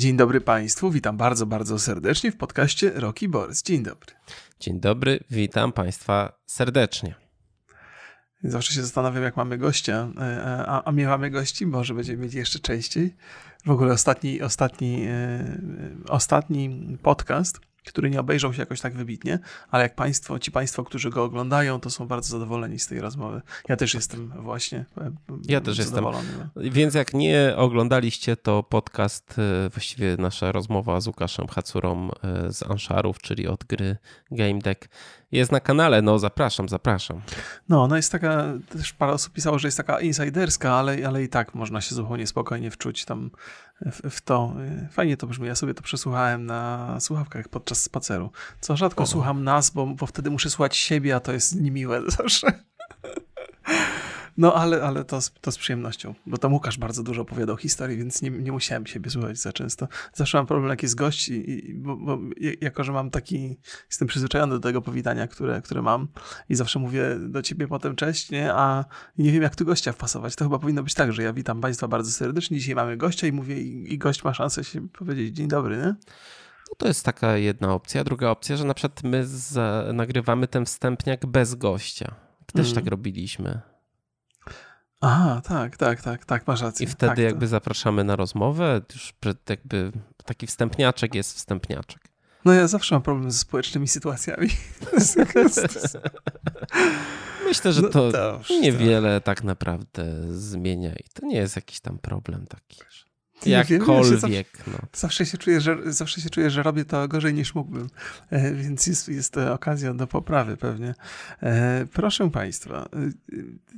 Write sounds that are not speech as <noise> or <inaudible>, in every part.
Dzień dobry Państwu, witam bardzo, bardzo serdecznie w podcaście Rocky Borys. Dzień dobry. Dzień dobry, witam Państwa serdecznie. Zawsze się zastanawiam, jak mamy gościa, e, a, a miewamy gości, może będziemy mieć jeszcze częściej. W ogóle ostatni, ostatni, e, ostatni podcast który nie obejrzał się jakoś tak wybitnie, ale jak państwo, ci państwo, którzy go oglądają, to są bardzo zadowoleni z tej rozmowy. Ja też jestem właśnie e, Ja też jestem. Więc jak nie oglądaliście, to podcast, e, właściwie nasza rozmowa z Łukaszem Hacurą e, z Anszarów, czyli od gry Game Deck, jest na kanale. No zapraszam, zapraszam. No, ona jest taka, też parę osób pisało, że jest taka insiderska, ale, ale i tak można się zupełnie spokojnie wczuć tam w, w, to. Fajnie to brzmi. Ja sobie to przesłuchałem na słuchawkach podczas spaceru. Co rzadko o. słucham nas, bo, bo wtedy muszę słuchać siebie, a to jest niemiłe <laughs> zawsze. No, ale, ale to, z, to z przyjemnością, bo tam Łukasz bardzo dużo opowiadał historii, więc nie, nie musiałem siebie słuchać za często. Zawsze mam problem, jak jest gość, i, i bo, bo, jako że mam taki, jestem przyzwyczajony do tego powitania, które, które mam i zawsze mówię do ciebie potem cześć, nie? a nie wiem, jak tu gościa wpasować. To chyba powinno być tak, że ja witam Państwa bardzo serdecznie, dzisiaj mamy gościa i mówię, i, i gość ma szansę się powiedzieć dzień dobry, nie? No to jest taka jedna opcja. Druga opcja, że na przykład my z, nagrywamy ten wstępniak bez gościa. Też mm. tak robiliśmy. Aha, tak, tak, tak, tak, masz rację. I wtedy tak, jakby to... zapraszamy na rozmowę, już jakby taki wstępniaczek jest wstępniaczek. No ja zawsze mam problem ze społecznymi sytuacjami. <laughs> Myślę, że no to, to niewiele tak naprawdę zmienia i to nie jest jakiś tam problem taki. Że... Jakkolwiek. Wiem, no. zawsze, się czuję, że, zawsze się czuję, że robię to gorzej niż mógłbym, e, więc jest, jest to okazja do poprawy pewnie. E, proszę Państwa, e,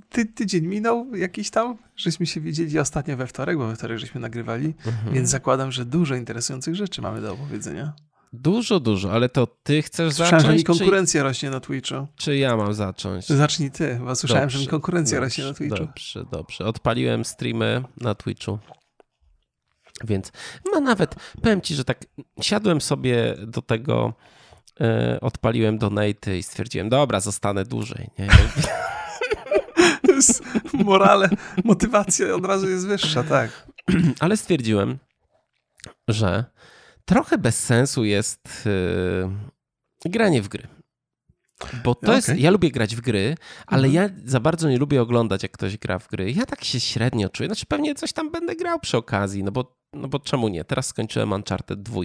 ty, tydzień minął jakiś tam, żeśmy się widzieli ostatnio we wtorek, bo we wtorek żeśmy nagrywali, mhm. więc zakładam, że dużo interesujących rzeczy mamy do opowiedzenia. Dużo, dużo, ale to ty chcesz słyszałem, zacząć? że mi konkurencja czy... rośnie na Twitchu. Czy ja mam zacząć? Zacznij ty, bo słyszałem, dobrze, że mi konkurencja dobrze, rośnie na Twitchu. Dobrze, dobrze. Odpaliłem streamy na Twitchu. Więc ma nawet, powiem ci, że tak siadłem sobie do tego, yy, odpaliłem donaty i stwierdziłem, dobra, zostanę dłużej. Nie? <laughs> To jest morale, motywacja od razu jest wyższa, tak. <clears throat> Ale stwierdziłem, że trochę bez sensu jest yy, granie w gry. Bo to okay. jest, ja lubię grać w gry, ale mhm. ja za bardzo nie lubię oglądać, jak ktoś gra w gry. Ja tak się średnio czuję. Znaczy pewnie coś tam będę grał przy okazji, no bo, no bo czemu nie? Teraz skończyłem Uncharted 2.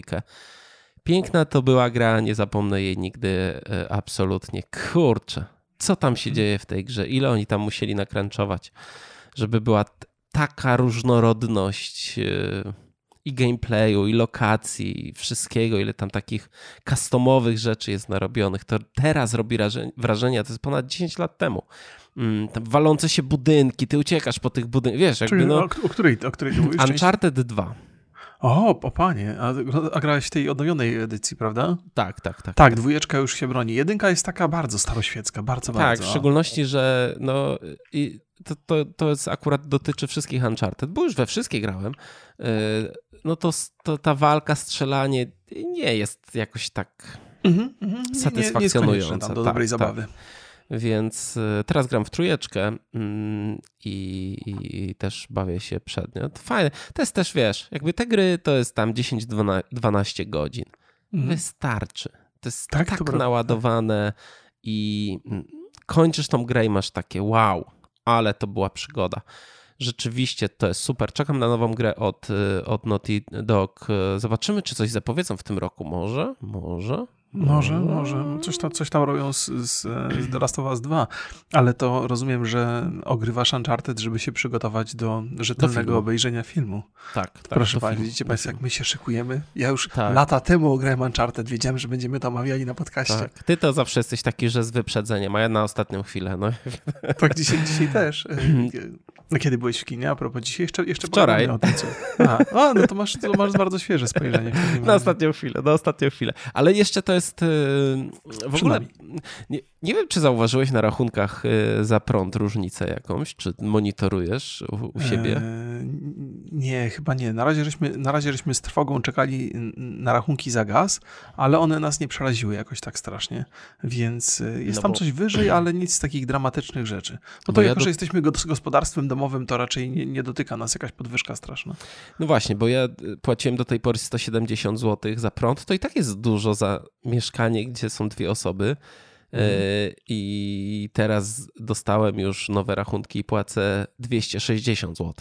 Piękna to była gra, nie zapomnę jej nigdy e, absolutnie. Kurczę, co tam się dzieje w tej grze? Ile oni tam musieli nakręczować, żeby była taka różnorodność e, i gameplayu, i lokacji, i wszystkiego, ile tam takich customowych rzeczy jest narobionych. To teraz robi wrażenie, to jest ponad 10 lat temu. Mm, walące się budynki, ty uciekasz po tych budynkach, wiesz, jakby Czyli no... O, o której, o której mówisz? Uncharted 2. O, o panie, a, a grałeś w tej odnowionej edycji, prawda? Tak, tak, tak. Tak, dwójeczka już się broni. Jedynka jest taka bardzo staroświecka, bardzo, tak, bardzo. Tak, w szczególności, że no, i to, to, to jest akurat dotyczy wszystkich Uncharted, bo już we wszystkie grałem. Y, no to, to ta walka, strzelanie nie jest jakoś tak mm -hmm, satysfakcjonująca. Nie, nie tam do dobrej tak, tak. zabawy. Tak. Więc y, teraz gram w trójeczkę mm, i, i, też bawię się przednio. Fajne. To jest też, wiesz, jakby te gry to jest tam 10-12 godzin. Mm. Wystarczy. To jest tak, tak to naładowane i mm, kończysz tą grę i masz takie wow, ale to była przygoda. Rzeczywiście to jest super. Czekam na nową grę od, y, od Naughty Dog. Zobaczymy, czy coś zapowiedzą w tym roku. Może? Może? Może, może. Coś tam, coś tam robią z, z, z The Last of Us 2, ale to rozumiem, że ogrywasz Uncharted, żeby się przygotować do rzetelnego do obejrzenia filmu. Tak, tak. Proszę Państwa, widzicie Państwo, jak my się szykujemy? Ja już tak. lata temu ograłem Uncharted, wiedziałem, że będziemy to omawiali na podcaście. Tak. Ty to zawsze jesteś taki, że z wyprzedzeniem, a ja na ostatnią chwilę. No. <laughs> Tak, dzisiaj, dzisiaj też. <laughs> No kiedy byłeś w kinie? A propos dzisiaj jeszcze, jeszcze Wczoraj. O tym, co... A, no to masz, to masz bardzo świeże spojrzenie. <laughs> Na ostatnią chwilę, na ostatnią chwilę. Ale jeszcze to jest jest w ogóle. Nie, nie, wiem, czy zauważyłeś na rachunkach za prąd różnicę jakąś, czy monitorujesz u, u siebie? Eee, nie, chyba nie. Na razie, żeśmy, na razie żeśmy z trwogą czekali na rachunki za gaz, ale one nas nie przeraziły jakoś tak strasznie. Więc jest no tam bo... coś wyżej, ale nic z takich dramatycznych rzeczy. No to jako, ja do... że jesteśmy gospodarstwem domowym, to raczej nie, nie dotyka nas jakaś podwyżka straszna. No właśnie, bo ja płaciłem do tej pory 170 zł za prąd, to i tak jest dużo za mieszkanie, gdzie są dwie osoby. Mhm. I teraz dostałem już nowe rachunki i płacę 260 zł.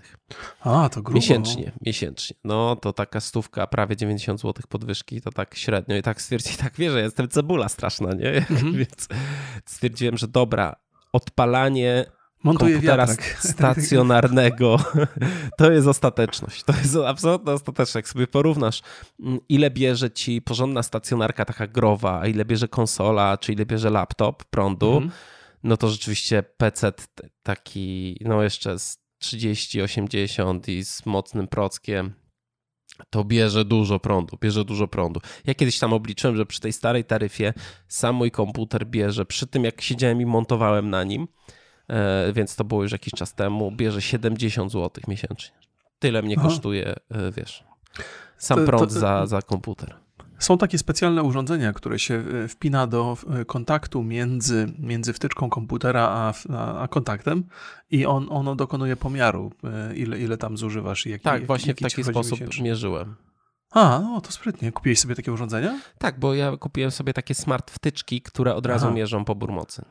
A, to grubo. Miesięcznie, miesięcznie. No to taka stówka, prawie 90 zł podwyżki, to tak średnio. I tak stwierdziłem, <laughs> tak wie, że jestem cebula straszna, nie? Mhm. <laughs> Więc stwierdziłem, że dobra, odpalanie Montuję komputera wiatrak. stacjonarnego. <laughs> To jest ostateczność. To jest absolutna ostateczność. Jak sobie porównasz, mm, ile bierze ci porządna stacjonarka taka growa, a ile bierze konsola, czy ile bierze laptop prądu, -hmm. no to rzeczywiście PC taki, no jeszcze z 30-80 i z mocnym prockiem, to bierze dużo prądu, bierze dużo prądu. Ja kiedyś tam obliczyłem, że przy tej starej taryfie sam mój komputer bierze, przy tym jak siedziałem i montowałem na nim, więc to było już jakiś czas temu, bierze 70 zł miesięcznie. Tyle mnie Aha. kosztuje, e, wiesz, sam prąd to, to, za, za komputer. Są takie specjalne urządzenia, które się e, wpina do kontaktu między, między wtyczką komputera a, a, a kontaktem i on, ono dokonuje pomiaru, ile, ile tam zużywasz. I jaki, tak, właśnie jaki w taki sposób miesięcznie. mierzyłem. A, no to sprytnie. Kupiłeś sobie takie urządzenia? Tak, bo ja kupiłem sobie takie smart wtyczki, które od razu Aha. mierzą pobór mocy.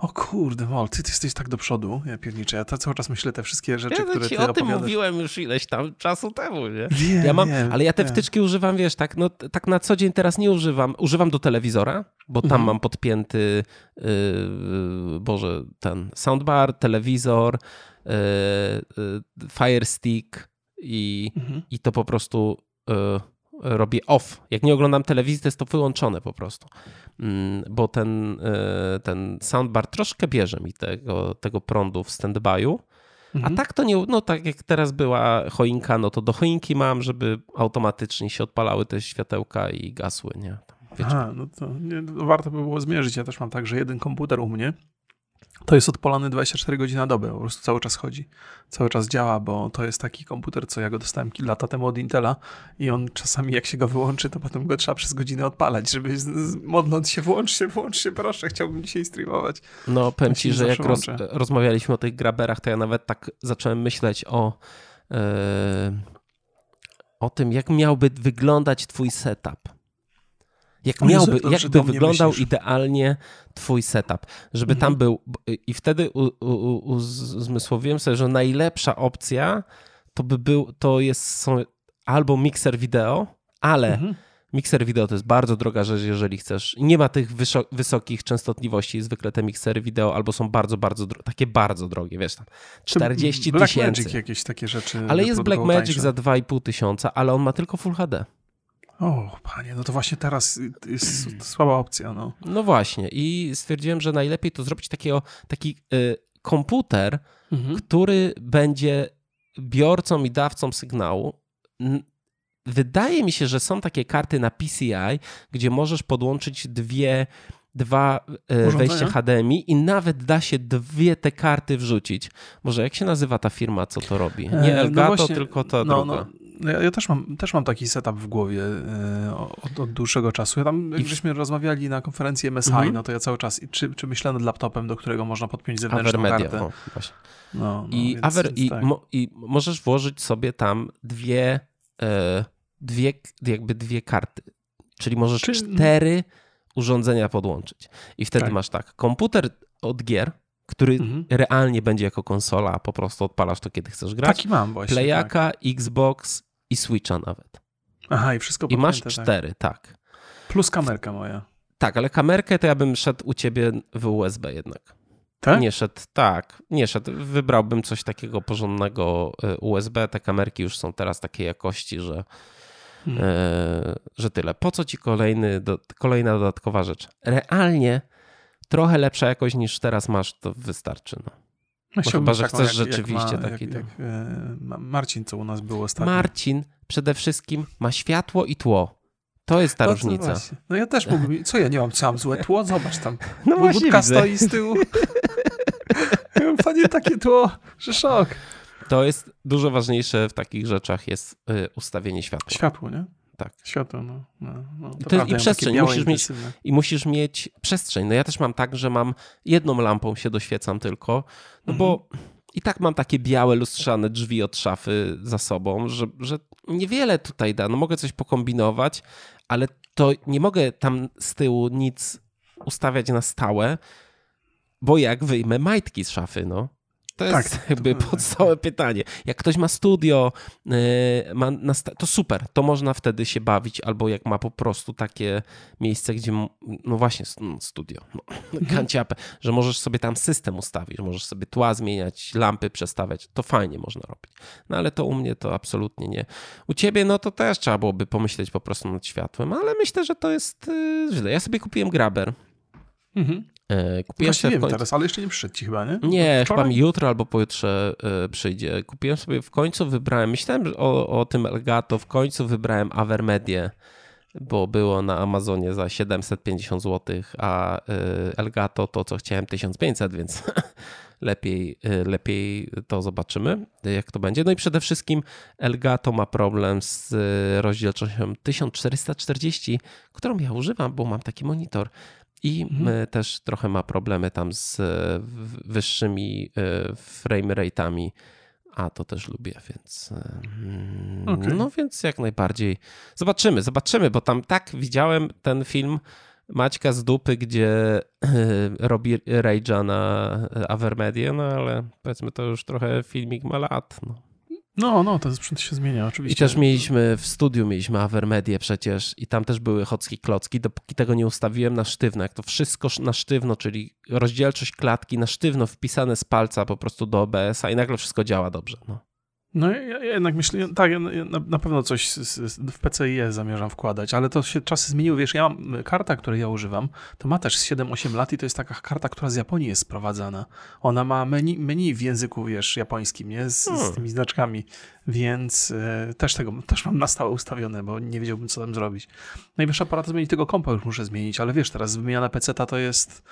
O kurde, Mol, ty, ty jesteś tak do przodu, ja pierniczę. Ja cały czas myślę te wszystkie rzeczy, ja które ci ty o tym mówiłem już ileś tam czasu temu, nie? Wiem, ja mam, wiem, ale ja te wiem. wtyczki używam, wiesz, tak, no, tak na co dzień teraz nie używam. Używam do telewizora, bo tam mhm. mam podpięty, yy, Boże, ten soundbar, telewizor, yy, yy, Fire Stick i, mhm. i to po prostu... Yy, robię off. Jak nie oglądam telewizji, to jest to wyłączone po prostu. Mm, bo ten, e, ten soundbar troszkę bierze mi tego, tego prądu w standby'u. Mhm. A tak to nie, no tak jak teraz była choinka, no to do choinki mam, żeby automatycznie się odpalały te światełka i gasły, nie? Wiecie. Aha, no to nie, warto by było zmierzyć. Ja też mam tak, że jeden komputer u mnie to jest odpalany 24 godziny na dobę, po prostu cały czas chodzi, cały czas działa, bo to jest taki komputer, co ja go dostałem kilka lata temu od Intela i on czasami jak się go wyłączy, to potem go trzeba przez godzinę odpalać, żeby modląc się, włącz się, włącz się, proszę, chciałbym dzisiaj streamować. No powiem ci, że jak roz, rozmawialiśmy o tych graberach, to ja nawet tak zacząłem myśleć o yy, o tym, jak miałby wyglądać twój setup jak miałby, jakby wyglądał myślisz. idealnie twój setup, żeby mhm. tam był i wtedy uzmysłowiłem sobie, że najlepsza opcja to by był, to jest są albo mikser wideo, ale mhm. mikser wideo to jest bardzo droga rzecz, jeżeli chcesz. Nie ma tych wysokich częstotliwości, zwykle te miksery wideo albo są bardzo, bardzo takie bardzo drogie, wiesz tam 40 tysięcy. jakieś takie rzeczy. Ale jest Blackmagic za 2,5 tysiąca, ale on ma tylko Full HD. O, panie, no to właśnie teraz jest słaba opcja. No, no właśnie i stwierdziłem, że najlepiej to zrobić takiego, taki y, komputer, mhm. który będzie biorcą i dawcą sygnału. Wydaje mi się, że są takie karty na PCI, gdzie możesz podłączyć dwie dwa y, wejścia HDMI i nawet da się dwie te karty wrzucić. Może jak się nazywa ta firma, co to robi? Nie e, Elgato, no właśnie, tylko ta no, druga. No no ja, ja, też, mam, też mam taki setup w głowie e, od, od dłuższego czasu. Ja tam, jak żeśmy rozmawiali na konferencji MSI, mhm. no to ja cały czas, czy, czy myślę nad laptopem, do którego można podpiąć zewnętrzną Aver Media, kartę. O, no, no, I, więc, Aver, więc i, tak. mo, I możesz włożyć sobie tam dwie, e, dwie jakby dwie karty. Czyli możesz czy... cztery urządzenia podłączyć. I wtedy tak. masz tak, komputer od gier, który mhm. realnie będzie jako konsola, a po prostu odpalasz to, kiedy chcesz grać. Taki mam właśnie. Playaka, tak. Xbox i Switcha nawet. Aha, i wszystko I masz tak. cztery, tak. tak. Plus kamerka moja. Tak, ale kamerkę to ja bym szedł u ciebie w USB jednak. Tak? Nie szedł, tak, nie szedł. Wybrałbym coś takiego porządnego y, USB. Te kamerki już są teraz takiej jakości, że, hmm. e, że tyle. Po co ci kolejny, do, kolejna dodatkowa rzecz? Realnie trochę lepsza jakość niż teraz masz, to wystarczy. No. No chyba, że chcesz jak, rzeczywiście jak ma, taki. Jak, jak, e, Marcin, co u nas było ostatnio. Marcin przede wszystkim ma światło i tło. To jest ta różnica. No ja też mógłbym. <laughs> Co ja nie mam? Co mam złe tło? Zobacz tam. No właśnie Budka stoi z tyłu. <laughs> Panie takie tło, że szok. To jest dużo ważniejsze w takich rzeczach jest y, ustawienie światła. Światło, nie? Tak. Światło, no. no, no to to, I przestrzeń. Musisz mieć, I musisz mieć przestrzeń. No ja też mam tak, że mam jedną lampą się doświecam tylko, no mhm. bo i tak mam takie białe, lustrzane drzwi od szafy za sobą, że, że niewiele tutaj da. No mogę coś pokombinować, ale to nie mogę tam z tyłu nic ustawiać na stałe, bo jak wyjmę majtki z szafy, no. To jest tak, jakby to... podstawowe pytanie. Jak ktoś ma studio, y, ma to super, to można wtedy się bawić, albo jak ma po prostu takie miejsce, gdzie, no właśnie, no, studio, no, <laughs> mhm. że możesz sobie tam system ustawić, możesz sobie tła zmieniać, lampy przestawiać, to fajnie można robić. No ale to u mnie to absolutnie nie. U ciebie, no to też trzeba byłoby pomyśleć po prostu nad światłem, ale myślę, że to jest y, źle. Ja sobie kupiłem graber. Mhm. E, kupiłem Właśnie wiem końcu... teraz, ale jeszcze nie przyszedł ci chyba, nie? Nie, Wczoraj? chyba mi jutro albo pojutrze e, przyjdzie. Kupiłem sobie, w końcu wybrałem, myślałem o, o tym Elgato, w końcu wybrałem Avermedię, bo było na Amazonie za 750 zł, a e, Elgato to, co chciałem, 1500, więc <laughs> lepiej, lepiej to zobaczymy, jak to będzie. No i przede wszystkim Elgato ma problem z rozdzielczością 1440, którą ja używam, bo mam taki monitor i mhm. też trochę ma problemy tam z e, wyższymi e, frame rate'ami, a to też lubię, więc e, mm, okay. no więc jak najbardziej zobaczymy, zobaczymy, bo tam tak widziałem ten film Maćka z dupy, gdzie robi Rage'a na Avermedia, no ale powiedzmy to już trochę filmik ma lat, no. No, no, ten sprzęt się zmienia, oczywiście. I też mieliśmy w studiu, mieliśmy Avermedię przecież i tam też były chocki klocki, dopóki tego nie ustawiłem na sztywno. Jak to wszystko na sztywno, czyli rozdzielczość klatki na sztywno wpisane z palca po prostu do OBS-a i nagle wszystko działa dobrze. No. No ja, jednak myślę, tak, ja na, na, pewno coś w PCIe zamierzam wkładać, ale to się czasy zmieniły, wiesz, ja mam karta, której ja używam, to ma też 7-8 lat i to jest taka karta, która z Japonii jest sprowadzana. Ona ma menu, menu w języku, wiesz, japońskim, nie? Z, hmm. z tymi znaczkami, więc y, też tego, też mam na stałe ustawione, bo nie wiedziałbym, co tam zrobić. Najwyższa pora to zmienić tego kompa już muszę zmienić, ale wiesz, teraz wymiana PC-ta to jest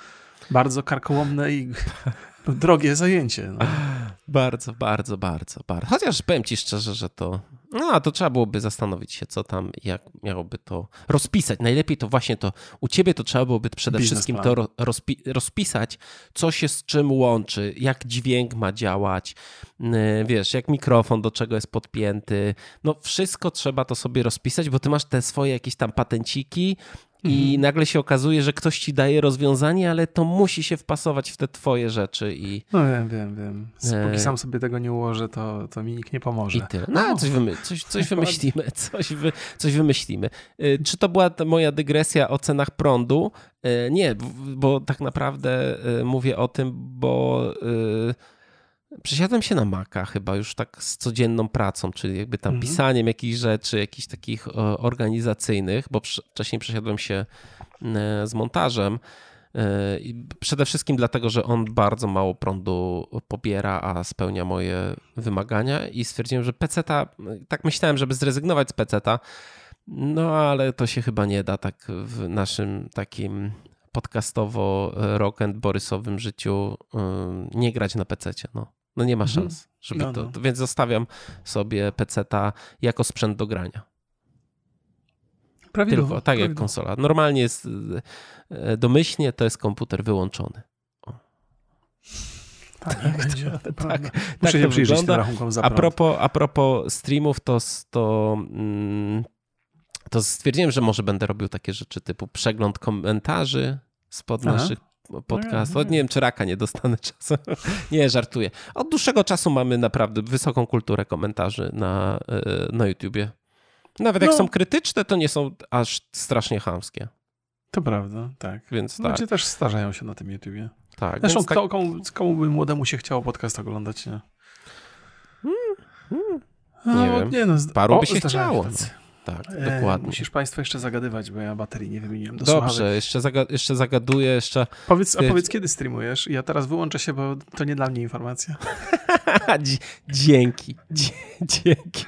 bardzo karkołomne i <laughs> drogie zajęcie. No. Bardzo, bardzo, bardzo, bardzo. Chociaż powiem ci szczerze, że to. No, to trzeba byłoby zastanowić się, co tam, jak miałoby to rozpisać. Najlepiej to właśnie to. U ciebie to trzeba byłoby przede wszystkim plan. to rozpi rozpisać, co się z czym łączy, jak dźwięk ma działać, wiesz, jak mikrofon do czego jest podpięty. No, wszystko trzeba to sobie rozpisać, bo ty masz te swoje jakieś tam patenciki, i mhm. nagle się okazuje, że ktoś ci daje rozwiązanie, ale to musi się wpasować w te twoje rzeczy. I... No wiem, wiem, wiem. Póki e, sam sobie tego nie ułożę, to, to mi nikt nie pomoże. I tyle. No, no. coś, wymy coś, coś <laughs> wymyślimy. Coś, wy coś wymyślimy. E, czy to była moja dygresja o cenach prądu? E, nie, bo tak naprawdę mówię o tym, bo Przesiadłem się na Maca chyba już tak z codzienną pracą, czyli jakby tam mhm. pisaniem jakichś rzeczy, jakichś takich organizacyjnych, bo wcześniej przesiadłem się e, z montażem. E, I przede wszystkim dlatego, że on bardzo mało prądu pobiera, a spełnia moje wymagania i stwierdziłem, że PC-ta, tak myślałem, żeby zrezygnować z PC-ta, no ale to się chyba nie da tak w naszym takim podcastowo rock and borysowym życiu nie grać na PC-cie. No. No nie ma mhm. szans, żeby no, no. to. Więc zostawiam sobie PC-ta jako sprzęt do grania. Prawidłowo. Tylko, tak jak konsola. Normalnie jest e, domyślnie to jest komputer wyłączony. Tak, tak, będzie, to, tak, tak, Muszę się przyjrzeć tym rachunkom za a propos, a propos streamów, to, to, mm, to stwierdziłem, że może będę robił takie rzeczy typu przegląd komentarzy spod Aha. naszych podcast. Od nie wiem, czy raka nie dostanę <laughs> czasem. nie, żartuję. Od dłuższego czasu mamy naprawdę wysoką kulturę komentarzy na, e, na YouTubie. Nawet jak no. są krytyczne, to nie są aż strasznie chamskie. To prawda, tak. Więc tak. Ludzie też starzają się na tym YouTubie. Tak. Zresztą tak... komu, komu by młodemu się chciało podcast oglądać, nie? Hmm, hmm. Nie no, wiem. Nie no, Paru o, by się chciało. No. Tak, e, dokładnie. Musisz Państwo jeszcze zagadywać, bo ja baterii nie wymieniłem do Dobrze, jeszcze, zaga jeszcze zagaduję, jeszcze... Powiedz, a powiedz, kiedy streamujesz? Ja teraz wyłączę się, bo to nie dla mnie informacja. <laughs> Dzięki, dzięki.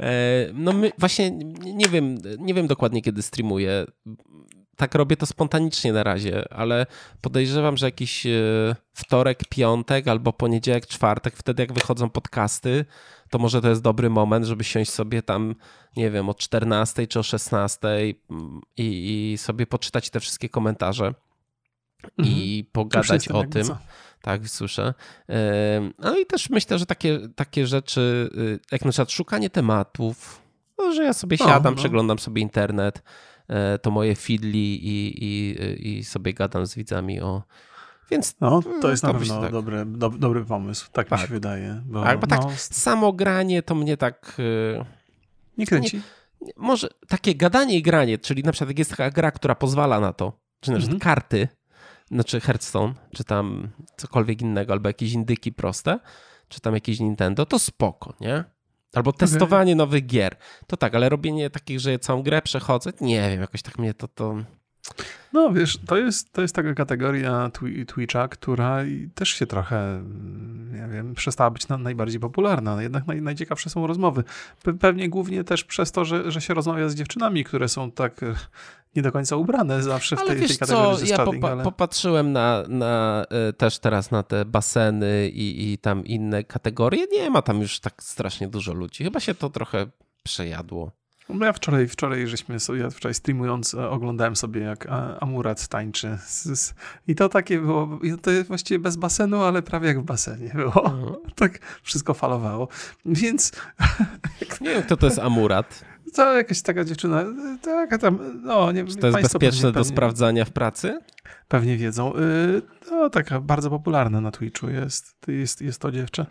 E, no my właśnie nie wiem, nie wiem dokładnie, kiedy streamuję. Tak robię to spontanicznie na razie, ale podejrzewam, że jakiś e, wtorek, piątek albo poniedziałek, czwartek, wtedy jak wychodzą podcasty, to może to jest dobry moment, żeby siąść sobie tam, nie wiem, o 14 czy o 16 mm, i, i sobie poczytać te wszystkie komentarze mhm. i pogadać o tym. Co? Tak, słyszę. No i też myślę, że takie, takie rzeczy, y, jak na przykład szukanie tematów, no, że ja sobie siadam, no. przeglądam sobie internet, e, to moje fidli i, i, i sobie gadam z widzami o, więc no, to jest to na pewno tak. dobry, do, dobry pomysł, tak, tak, mi się wydaje. Bo, tak, bo tak, no... samo granie to mnie tak... Y, nie kręci. Nie, może takie gadanie i granie, czyli na przykład jak jest taka gra, która pozwala na to, czy na przykład mhm. karty, znaczy Hearthstone, czy tam cokolwiek innego, albo jakieś indyki proste, czy tam jakieś Nintendo, to spoko, nie? Albo testowanie okay. nowych gier. To tak, ale robienie takich, że całą grę przechodzę, nie wiem, jakoś tak mnie to... to... No wiesz, to jest, to jest taka kategoria Twitcha, która też się trochę, nie wiem, przestała być najbardziej popularna. Jednak naj, najciekawsze są rozmowy. Pewnie głównie też przez to, że, że się rozmawia z dziewczynami, które są tak e, nie do końca ubrane zawsze w ale tej, wiesz tej kategorii co, ja popa ale... popatrzyłem na, na, e, też teraz na te baseny i, i tam inne kategorie. Nie ma tam już tak strasznie dużo ludzi. Chyba się to trochę przejadło. No ja wczoraj, wczoraj żeśmy sobie, ja wczoraj streamując e, oglądałem sobie jak Amurat tańczy i to takie było, to właściwie bez basenu, ale prawie jak w basenie było. Mhm. <laughs> Tak wszystko falowało, więc... <laughs> Nie wiem kto to jest Amurat. To jakaś taka dziewczyna, taka tam, no nie Czy to jest bezpieczne do sprawdzania w pracy? Pewnie wiedzą. Y, no, taka bardzo popularna na Twitchu jest, jest, jest to dziewczę.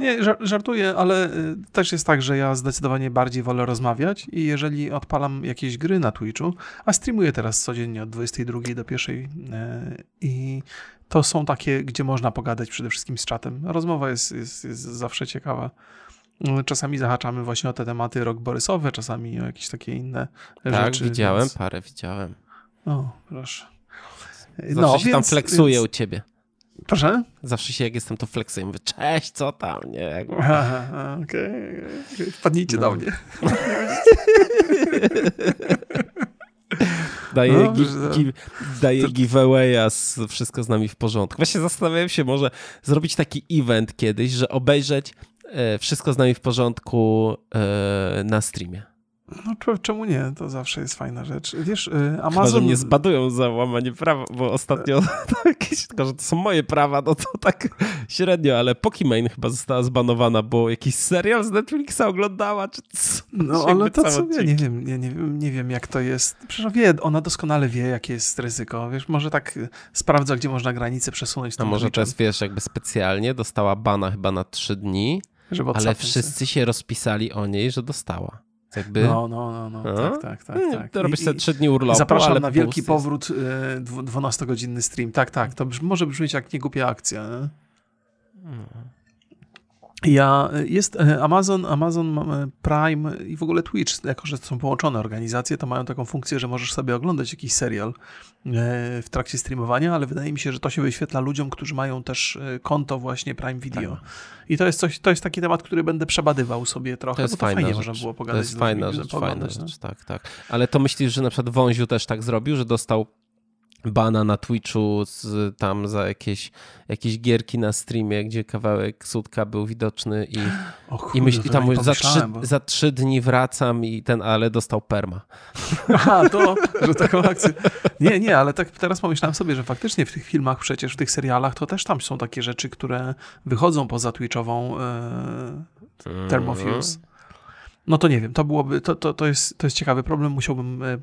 Nie, żartuję, ale y, też jest tak, że ja zdecydowanie bardziej wolę rozmawiać i jeżeli odpalam jakieś gry na Twitchu, a streamuję teraz codziennie od 22 do 1 y, i to są takie, gdzie można pogadać przede wszystkim z czatem. Rozmowa jest, jest, jest zawsze ciekawa. Czasami zahaczamy właśnie o te tematy rok borysowe, czasami o jakieś takie inne tak, rzeczy. Tak, widziałem więc... parę, widziałem. O, proszę. Zawsze no, się więc, tam flexuje więc... u ciebie. Proszę? Zawsze się jak jestem, to flexuję. Mówię, cześć, co tam, nie? Okej, okay, wpadnijcie no. do mnie. <laughs> daje, no, gi, gi, daje to... giveawaya, z, wszystko z nami w porządku. Właśnie zastanawiałem się, może zrobić taki event kiedyś, że obejrzeć e, wszystko z nami w porządku e, na streamie. No czemu nie? To zawsze jest fajna rzecz. Wiesz, Amazon... Chyba, że mnie zbadują za łamanie prawa, bo ostatnio <laughs> to jakieś, tylko że to są moje prawa, no to tak średnio, ale Pokimane chyba została zbanowana, bo jakiś serial z Netflixa oglądała, czy co? No ale to co, ja nie wiem, ja nie wiem, nie wiem jak to jest. Przecież wie, ona doskonale wie, jakie jest ryzyko. Wiesz, może tak sprawdza, gdzie można granice przesunąć. A może to jest, wiesz, jakby specjalnie dostała bana chyba na trzy dni, ale wszyscy się rozpisali o niej, że dostała. Jakby... No, no, no, no. tak, tak, tak. tak. To robisz te trzy dni urlopu, Zapraszam na wielki powrót, 12-godzinny y, stream. Tak, tak, to może brzmieć jak niegłupia akcja. Nie? Hmm. Ja, jest e, Amazon, Amazon e, Prime i w ogóle Twitch, jako że to są połączone organizacje, to mają taką funkcję, że możesz sobie oglądać jakiś serial w trakcie streamowania, ale wydaje mi się, że to się wyświetla ludziom, którzy mają też konto właśnie Prime Video. Tak. I to jest coś, to jest taki temat, który będę przebadywał sobie trochę, to jest bo to fajnie rzecz. można było pogadać. To jest fajna rzecz, fajna rzecz, tak, tak. Ale to myślisz, że na przykład Wąziu też tak zrobił, że dostał bana na Twitchu z, tam za jakieś, jakieś gierki na streamie, gdzie kawałek sutka był widoczny i, i, myśl, i tam za, trzy, bo... za trzy dni wracam i ten, ale dostał perma. <laughs> Aha, to, że taką akcję. Nie, nie, ale tak teraz pomyślałem sobie, że faktycznie w tych filmach, przecież w tych serialach, to też tam są takie rzeczy, które wychodzą poza Twitchową e, Thermofuse. No to nie wiem, to byłoby, to, to, to, jest, to jest ciekawy problem, musiałbym e, e,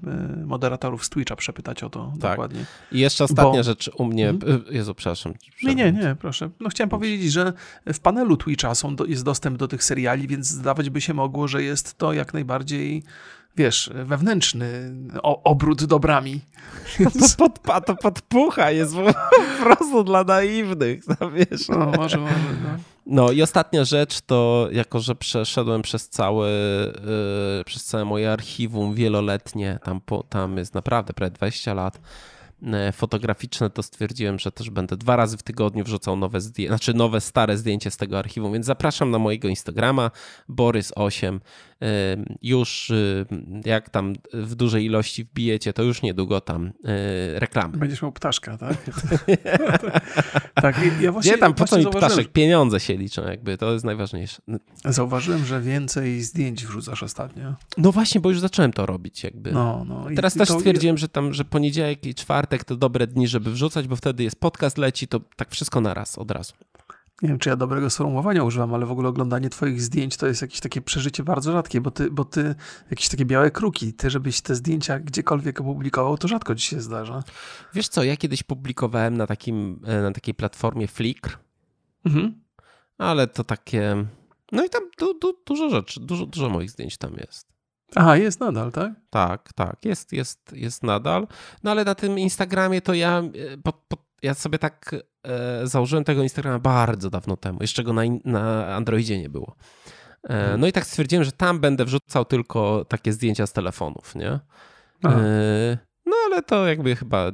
moderatorów z Twitcha przepytać o to tak. dokładnie. I jeszcze ostatnia Bo... rzecz u mnie, hmm? Jezu, przepraszam. Nie, nie, nie, proszę. No chciałem powiedzieć, że w panelu Twitcha są, jest dostęp do tych seriali, więc zdawać by się mogło, że jest to jak najbardziej wiesz, wewnętrzny obrót dobrami. <laughs> To, pod, to podpucha jest po prostu dla naiwnych, no, wiesz. No, może, może, no. No i ostatnia rzecz to, jako że przeszedłem przez całe, yy, przez całe moje archiwum wieloletnie, tam, po, tam jest naprawdę prawie 20 lat, fotograficzne, to stwierdziłem, że też będę dwa razy w tygodniu wrzucał nowe zdjęcia, znaczy nowe, stare zdjęcie z tego archiwum, więc zapraszam na mojego Instagrama, Borys8. E, już y, jak tam w dużej ilości wbijecie, to już niedługo tam e, reklamy. Będziesz miał ptaszka, tak? <laughs> tak, ja właśnie, Nie tam, po co mi ptaszek? Pieniądze się liczą jakby, to jest najważniejsze. Zauważyłem, że więcej zdjęć wrzucasz ostatnio. No właśnie, bo już zacząłem to robić jakby. No, no. Teraz i też to... stwierdziłem, że tam, że poniedziałek i czwartek to dobre dni, żeby wrzucać, bo wtedy jest podcast leci, to tak wszystko naraz, od razu. Nie wiem, czy ja dobrego sformułowania używam, ale w ogóle oglądanie twoich zdjęć to jest jakieś takie przeżycie bardzo rzadkie, bo ty, bo ty jakieś takie białe kruki, ty żebyś te zdjęcia gdziekolwiek opublikował, to rzadko ci się zdarza. Wiesz co, ja kiedyś publikowałem na, takim, e, na takiej platformie Flickr, mhm. ale to takie... No i tam du, du, dużo rzeczy, dużo, dużo moich zdjęć tam jest. Aha, jest nadal, tak? Tak, tak, jest, jest, jest nadal. No ale na tym Instagramie to ja, e, po, po, ja sobie tak e, założyłem tego Instagrama bardzo dawno temu. Jeszcze go na, na Androidzie nie było. E, mhm. no i tak stwierdziłem, że tam będę wrzucał tylko takie zdjęcia z telefonów, nie? E, no ale to jakby chyba e,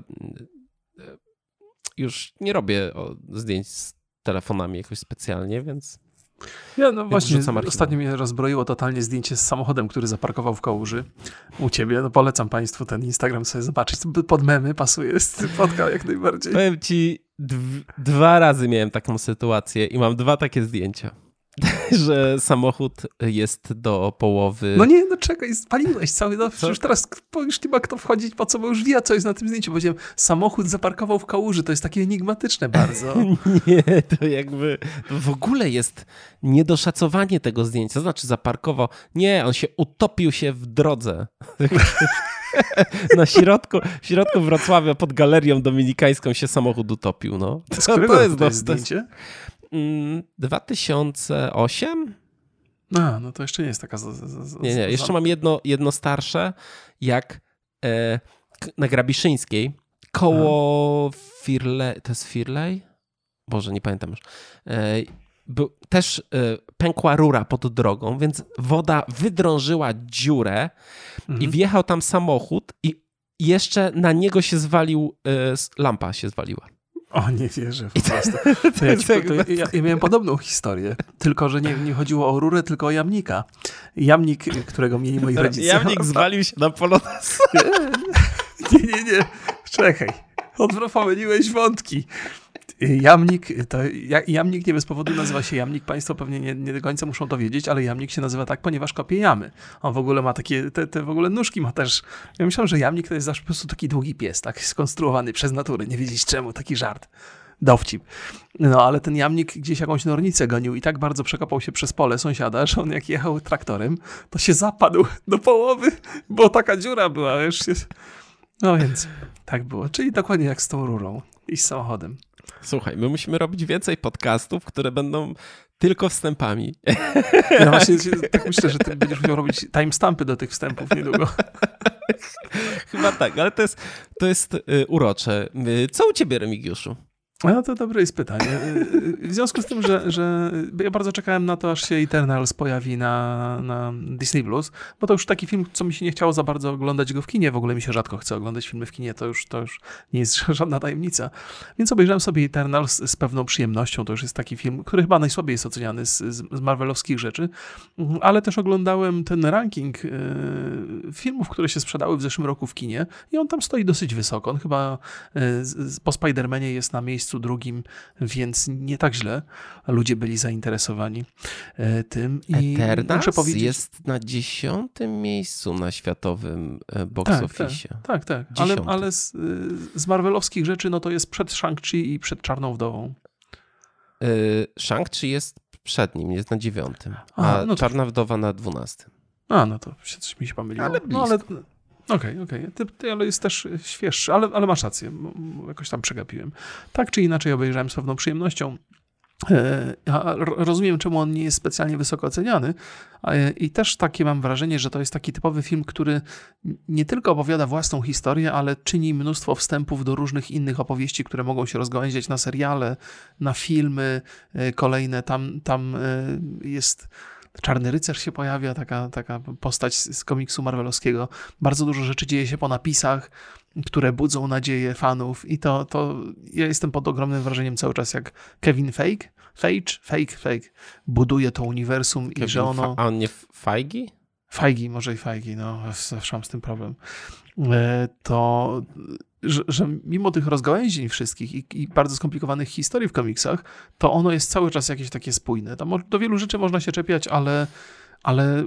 już nie robię zdjęć z telefonami jakoś specjalnie, więc ja no właśnie, ostatnio mnie rozbroiło totalnie zdjęcie z samochodem, który zaparkował w kałuży u ciebie. No polecam państwu ten Instagram sobie zobaczyć. Pod memy pasuje spotkał jak najbardziej. Powiem ci, dwa razy miałem taką sytuację i mam dwa takie zdjęcia. <laughs> że samochód jest do połowy. No nie, no czekaj, spaliłeś cały, no przecież teraz już nie ma kto wchodzić, po co, bo już wie, co jest na tym zdjęciu. Powiedziałem, samochód zaparkował w kałuży, to jest takie enigmatyczne bardzo. <laughs> nie, to jakby to w ogóle jest niedoszacowanie tego zdjęcia. To znaczy zaparkował, nie, on się utopił się w drodze. <laughs> na środku, w środku Wrocławia pod galerią dominikańską się samochód utopił. No. Którego to jest, to jest zdjęcie? 2008? Mm, A, no to jeszcze nie jest taka. Z, z, z, nie, nie, jeszcze mam jedno, jedno starsze, jak e, na Grabiszyńskiej, koło Firley. To jest Firley? Boże, nie pamiętam już. E, był, też e, pękła rura pod drogą, więc woda wydrążyła dziurę mhm. i wjechał tam samochód i jeszcze na niego się zwalił, e, lampa się zwaliła. O, nie wierzę po prostu. <laughs> To ja, ci, to ja, ja, miałem podobną historię, tylko że nie, nie chodziło o rurę, tylko o jamnika. Jamnik, którego mieli moi rodzice. Jamnik <laughs> zwalił się na polones. Nie, nie, nie. Czekaj. Pomyliłeś wątki. Jamnik, to jamnik nie bez powodu nazywa się jamnik. Państwo pewnie nie, nie do końca muszą to wiedzieć, ale jamnik się nazywa tak, ponieważ kopie jamy. On w ogóle ma takie, te, te w ogóle nóżki ma też. Ja myślałem, że jamnik to jest zawsze po prostu taki długi pies, tak skonstruowany przez naturę. Nie wiedzieć czemu, taki żart. Dowcip. No, ale ten jamnik gdzieś jakąś nornicę gonił i tak bardzo przekopał się przez pole sąsiada, że on jak jechał traktorem, to się zapadł do połowy, bo taka dziura była, wiesz. No więc tak było. Czyli dokładnie jak z tą rurą i z samochodem. Słuchaj, my musimy robić więcej podcastów, które będą tylko wstępami. Ja właśnie tak myślę, że ty będziesz musiał robić timestampy do tych wstępów niedługo. <laughs> Chyba tak, ale to jest, to jest y, urocze. Y, co u ciebie, Remigiuszu? No to dobre jest pytanie. W związku z tym, że, że ja bardzo czekałem na to, aż się Eternals pojawi na, na Disney Plus, bo to już taki film, co mi się nie chciało za bardzo oglądać go w kinie. W ogóle mi się rzadko chce oglądać filmy w kinie, to już, to już nie jest <laughs> żadna tajemnica. Więc obejrzałem sobie Eternals z pewną przyjemnością. To już jest taki film, który chyba najsłabiej jest oceniany z, z Marvelowskich rzeczy, ale też oglądałem ten ranking yy, filmów, które się sprzedały w zeszłym roku w kinie i on tam stoi dosyć wysoko. On chyba yy, po Spider-Manie jest na miejscu miejscu drugim, więc nie tak źle ludzie byli zainteresowani e, tym. I Eternals muszę powiedzieć, jest na dziesiątym miejscu na światowym e, box tak, office. Tak, tak, tak. ale, ale z, z Marvelowskich rzeczy no to jest przed Shang-Chi i przed Czarną Wdową. Yy, Shang-Chi jest przed nim, jest na dziewiątym, a, a no Czarna to... Wdowa na dwunastym. A, no to mi się pomyliło. Ale blisko. No, ale Okej, okej. Okay. Ale jest też świeższy, ale, ale masz rację. Jakoś tam przegapiłem. Tak czy inaczej obejrzałem z pewną przyjemnością. E, ja rozumiem, czemu on nie jest specjalnie wysoko oceniany. I też takie mam wrażenie, że to jest taki typowy film, który nie tylko opowiada własną historię, ale czyni mnóstwo wstępów do różnych innych opowieści, które mogą się rozgałęziać na seriale, na filmy e, kolejne. Tam, tam e, jest. Czarny Rycerz się pojawia, taka, taka postać z komiksu marvelowskiego. Bardzo dużo rzeczy dzieje się po napisach które budzą nadzieję fanów i to, to ja jestem pod ogromnym wrażeniem cały czas, jak Kevin Fake, Fage, Fake, Fake buduje to uniwersum Kevin i że ono... A on nie Feige? Feige, może i Feige, no, zawsze mam z tym problem. E, to, że, że mimo tych rozgałęzień wszystkich i, i, bardzo skomplikowanych historii w komiksach, to ono jest cały czas jakieś takie spójne. Tam do wielu rzeczy można się czepiać, ale ale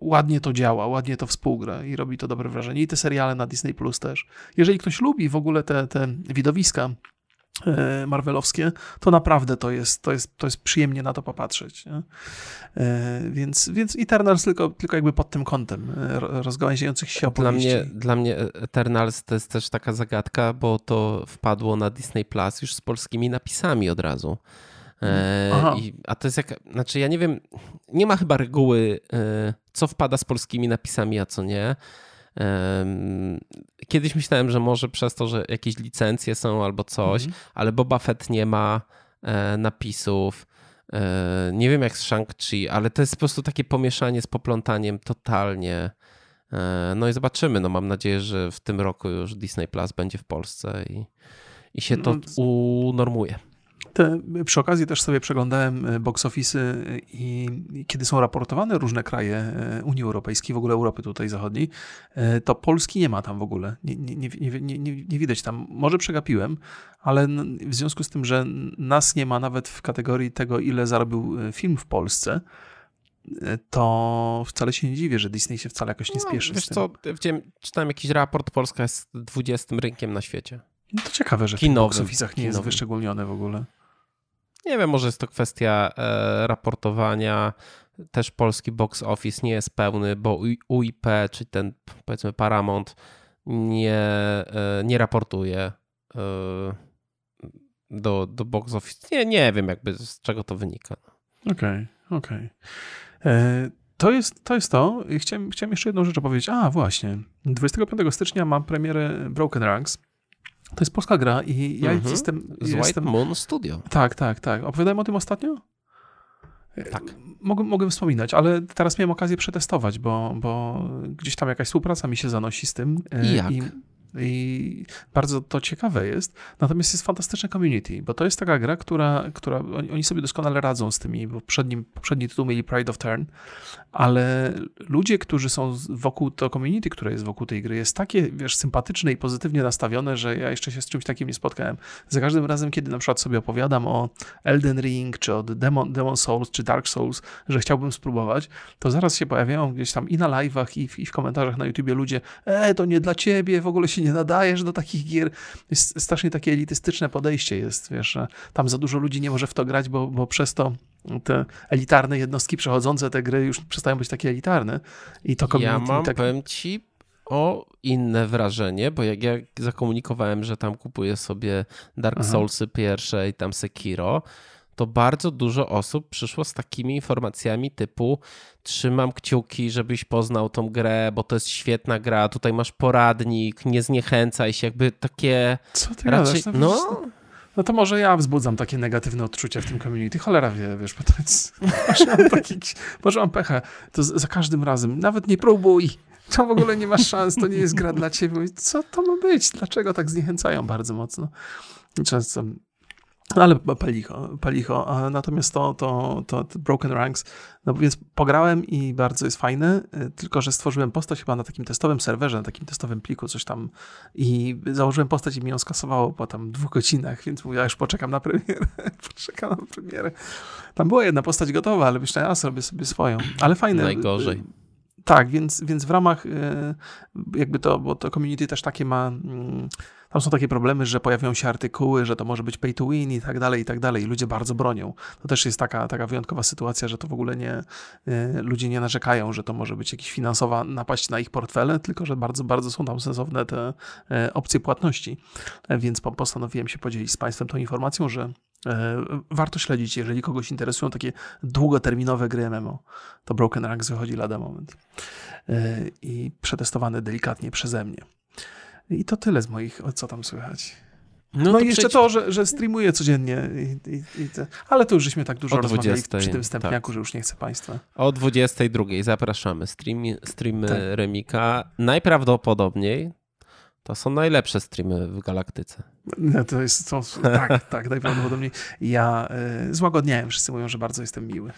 ładnie to działa, ładnie to współgra i robi to dobre wrażenie. I te seriale na Disney Plus też. Jeżeli ktoś lubi w ogóle te, te widowiska marvelowskie, to naprawdę to jest, to jest, to jest przyjemnie na to popatrzeć. Nie? E, więc, więc Eternals tylko, tylko jakby pod tym kątem e, rozgałęziających się opowieści. Dla mnie, dla mnie Eternals to jest też taka zagadka, bo to wpadło na Disney Plus już z polskimi napisami od razu. E, I, a to jest jak, znaczy ja nie wiem, nie ma chyba reguły, e, co wpada z polskimi napisami, a co nie. Kiedyś myślałem, że może przez to, że jakieś licencje są albo coś, mhm. ale Boba Fett nie ma e, napisów. Nie wiem jak z Shang-Chi, ale to jest po prostu takie pomieszanie z poplątaniem totalnie. No i zobaczymy. No mam nadzieję, że w tym roku już Disney Plus będzie w Polsce i, i się to no, unormuje. Te, przy okazji też sobie przeglądałem e, box office i, i kiedy są raportowane różne kraje e, Unii Europejskiej, w ogóle Europy tutaj zachodniej, e, to Polski nie ma tam w ogóle. Nie, nie, nie, nie, nie, widać tam. Może przegapiłem, ale w związku z tym, że nas nie ma nawet w kategorii tego, ile zarobił film w Polsce, to wcale się nie dziwię, że Disney się wcale jakoś nie no, spieszy. No, wiesz co, widziałem, czytałem jakiś raport, Polska jest 20 rynkiem na świecie. No to ciekawe, że Kinowym. w box nie Kinowym. jest wyszczególnione w ogóle. Nie wiem, może jest to kwestia e, raportowania. Też polski box office nie jest pełny, bo UIP, czy ten powiedzmy Paramount, nie, e, nie raportuje e, do, do box office. Nie, nie wiem, jakby z czego to wynika. Okej, okay, okej. Okay. To jest, to jest to. Chciałem, chciałem jeszcze jedną rzecz opowiedzieć. A, właśnie. 25 stycznia mam premierę Broken Ranks. To jest polska gra i ja mhm. jestem... Z jestem... White Moon Studio. Tak, tak, tak. Opowiadałem o tym ostatnio? Tak. Mogę, mogę wspominać, ale teraz miałem okazję przetestować, bo, bo gdzieś tam jakaś współpraca mi się zanosi z tym. I jak? I i bardzo to ciekawe jest. Natomiast jest fantastyczne community, bo to jest taka gra, która, która oni sobie doskonale radzą z tymi, bo poprzedni, poprzedni tytuł mieli Pride of Turn, ale ludzie, którzy są wokół to community, które jest wokół tej gry, jest takie, wiesz, sympatyczne i pozytywnie nastawione, że ja jeszcze się z czymś takim nie spotkałem. Za każdym razem, kiedy na przykład sobie opowiadam o Elden Ring, czy o Demon, Demon Souls, czy Dark Souls, że chciałbym spróbować, to zaraz się pojawiają gdzieś tam i na live'ach, i w, i w komentarzach na YouTubie ludzie, e, to nie dla ciebie, w ogóle się nie nadajesz do takich gier. Jest strasznie takie elitystyczne podejście jest, wiesz, że tam za dużo ludzi nie może w to grać, bo, bo przez to te elitarne jednostki przechodzące te gry już przestają być takie elitarne. I to Ja mam, tak... powiem ci, o inne wrażenie, bo jak ja zakomunikowałem, że tam kupuję sobie Dark Soulsy pierwsze i tam Sekiro, to bardzo dużo osób przyszło z takimi informacjami typu trzymam kciuki, żebyś poznał tą grę, bo to jest świetna gra, tutaj masz poradnik, nie zniechęcaj się, jakby takie Co ty raczej, gadasz? no, no to może ja wzbudzam takie negatywne odczucia w tym community. Cholera wie, wiesz, bo to jest... <laughs> Może mam, taki, może mam pecha. To za każdym razem. Nawet nie próbuj. To w ogóle nie masz szans, to nie jest gra dla ciebie. Co to ma być? Dlaczego tak zniechęcają bardzo mocno? Często no ale palicho, palicho. Natomiast to, to, to, to, Broken Ranks, no więc pograłem i bardzo jest fajne, y, tylko że stworzyłem postać chyba na takim testowym serwerze, na takim testowym pliku, coś tam i założyłem postać i mi ją skasowało po tam dwóch godzinach, więc mówię, ja już poczekam na premierę, <laughs> poczekam na premierę. Tam była jedna postać gotowa, ale myślałem, a zrobię sobie swoją. Ale fajne. Najgorzej. Tak, więc, więc w ramach y, jakby to, bo to community też takie ma mm, tam są takie problemy, że pojawiają się artykuły, że to może być pay to win i tak dalej, i tak dalej. Ludzie bardzo bronią. To też jest taka, taka wyjątkowa sytuacja, że to w ogóle nie, y, ludzie nie narzekają, że to może być jakaś finansowa napaść na ich portfele, tylko że bardzo, bardzo są tam sensowne te y, opcje płatności. Więc postanowiłem się podzielić z Państwem tą informacją, że E, warto śledzić, jeżeli kogoś interesują takie długoterminowe gry MMO. To Broken Ranks wychodzi lada moment. E, I przetestowany delikatnie przeze mnie. I to tyle z moich, co tam słychać. No, no i jeszcze to, że, że streamuję codziennie. I, i, i te... Ale to już żeśmy tak dużo rozmawiali 20, przy tym wstępniaku, tak. że już nie chcę Państwa. O 22 zapraszamy. Stream, streamy tak. Remika. Najprawdopodobniej to są najlepsze streamy w galaktyce. No, to jest, to, tak, tak, <laughs> najprawdopodobniej. Ja y, złagodniałem, wszyscy mówią, że bardzo jestem miły.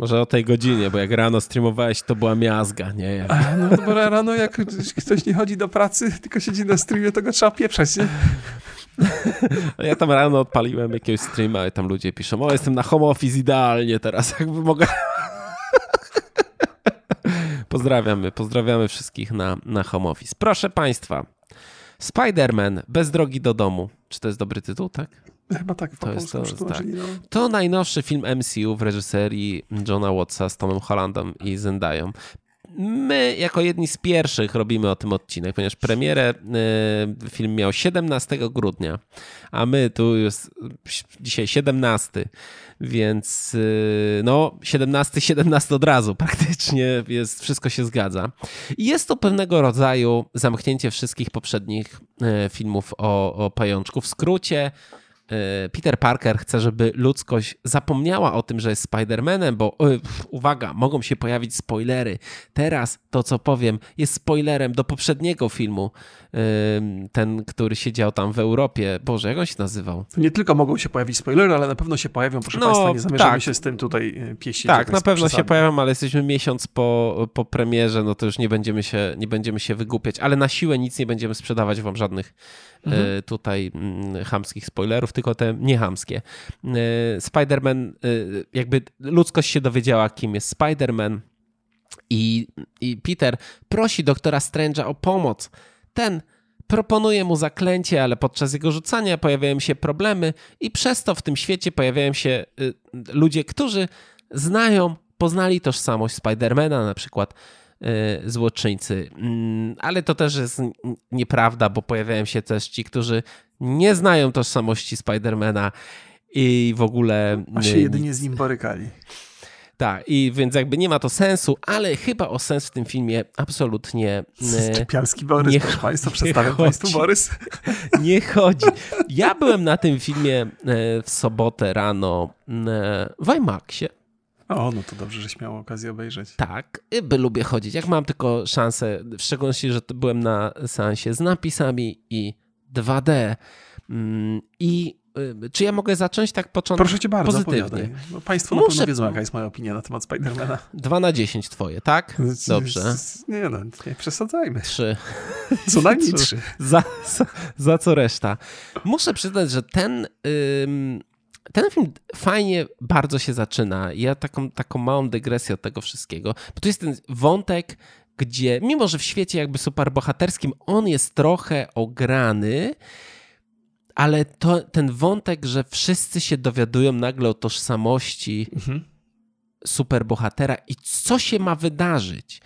Może o tej godzinie, bo jak rano streamowałeś, to była miazga, nie? Jak... No bo rano jak ktoś nie chodzi do pracy, tylko siedzi na streamie, to go trzeba pieprzać, nie? <laughs> Ja tam rano odpaliłem jakiegoś streama i tam ludzie piszą, o jestem na home office idealnie teraz, <laughs> jakby mogę... Pozdrawiamy, pozdrawiamy wszystkich na, na home office. Proszę Państwa, Spider-Man bez drogi do domu. Czy to jest dobry tytuł, tak? Chyba tak, to jest to, tak. No. to najnowszy film MCU w reżyserii Johna Wattsa z Tomem Hollandem i Zendają. My, jako jedni z pierwszych, robimy o tym odcinek, ponieważ premierę y, film miał 17 grudnia, a my tu jest dzisiaj 17, więc y, no 17, 17 od razu praktycznie jest, wszystko się zgadza. I jest to pewnego rodzaju zamknięcie wszystkich poprzednich y, filmów o, o pajączku. W skrócie, Peter Parker chce, żeby ludzkość zapomniała o tym, że jest Spider-Manem, bo uwaga, mogą się pojawić spoilery. Teraz to, co powiem, jest spoilerem do poprzedniego filmu. Ten, który siedział tam w Europie. Boże, jak on się nazywał? Nie tylko mogą się pojawić spoilery, ale na pewno się pojawią. Proszę no, Państwa, nie zamierzamy tak. się z tym tutaj e, pieścić. Tak, na pewno się pojawią, ale jesteśmy miesiąc po, po premierze, no to już nie będziemy, się, nie będziemy się wygłupiać, ale na siłę nic nie będziemy sprzedawać Wam żadnych mhm. E, tutaj mm, chamskich spoilerów, tylko te niehamskie. E, Spider-Man, e, jakby ludzkość się dowiedziała, kim jest Spider-Man i, i Peter prosi doktora Strange'a o pomoc. Ten proponuje mu zaklęcie, ale podczas jego rzucania pojawiają się problemy i przez to w tym świecie pojawiają się ludzie, którzy znają, poznali tożsamość Spidermana, na przykład złoczyńcy. Mm, ale to też jest nieprawda, bo pojawiają się też ci, którzy nie znają tożsamości Spidermana i w ogóle. A się jedynie z nim borykali. Tak, i więc jakby nie ma to sensu, ale chyba o sens w tym filmie absolutnie. Szczepialski Borys, nie, proszę Państwa, przedstawiam Państwu Borys. <laughs> Nie chodzi. Ja byłem na tym filmie e, w sobotę rano w IMAXie. O, no to dobrze, że miał okazję obejrzeć. Tak, by lubię chodzić. Jak mam tylko szansę, w szczególności, że byłem na seansie z napisami i 2D. Mm, I y, czy ja mogę zacząć tak początek Proszę cię bardzo, pozytywnie? No, państwo Muszę... na pewno wiedzą, jaka jest moja opinia na temat Spidermana. 2 na 10 twoje, tak? Dobrze. Nie no, nie przesadzajmy. 3. Co najmniej <laughs> 3. Za, za, za, co reszta. Muszę przyznać, że ten... Ym ten film fajnie bardzo się zaczyna. Ja taką, taką małą dygresję od tego wszystkiego, bo tu jest ten wątek, gdzie mimo, że w świecie jakby superbohaterskim on jest trochę ograny, ale to, ten wątek, że wszyscy się dowiadują nagle o tożsamości mhm. superbohatera i co się ma wydarzyć.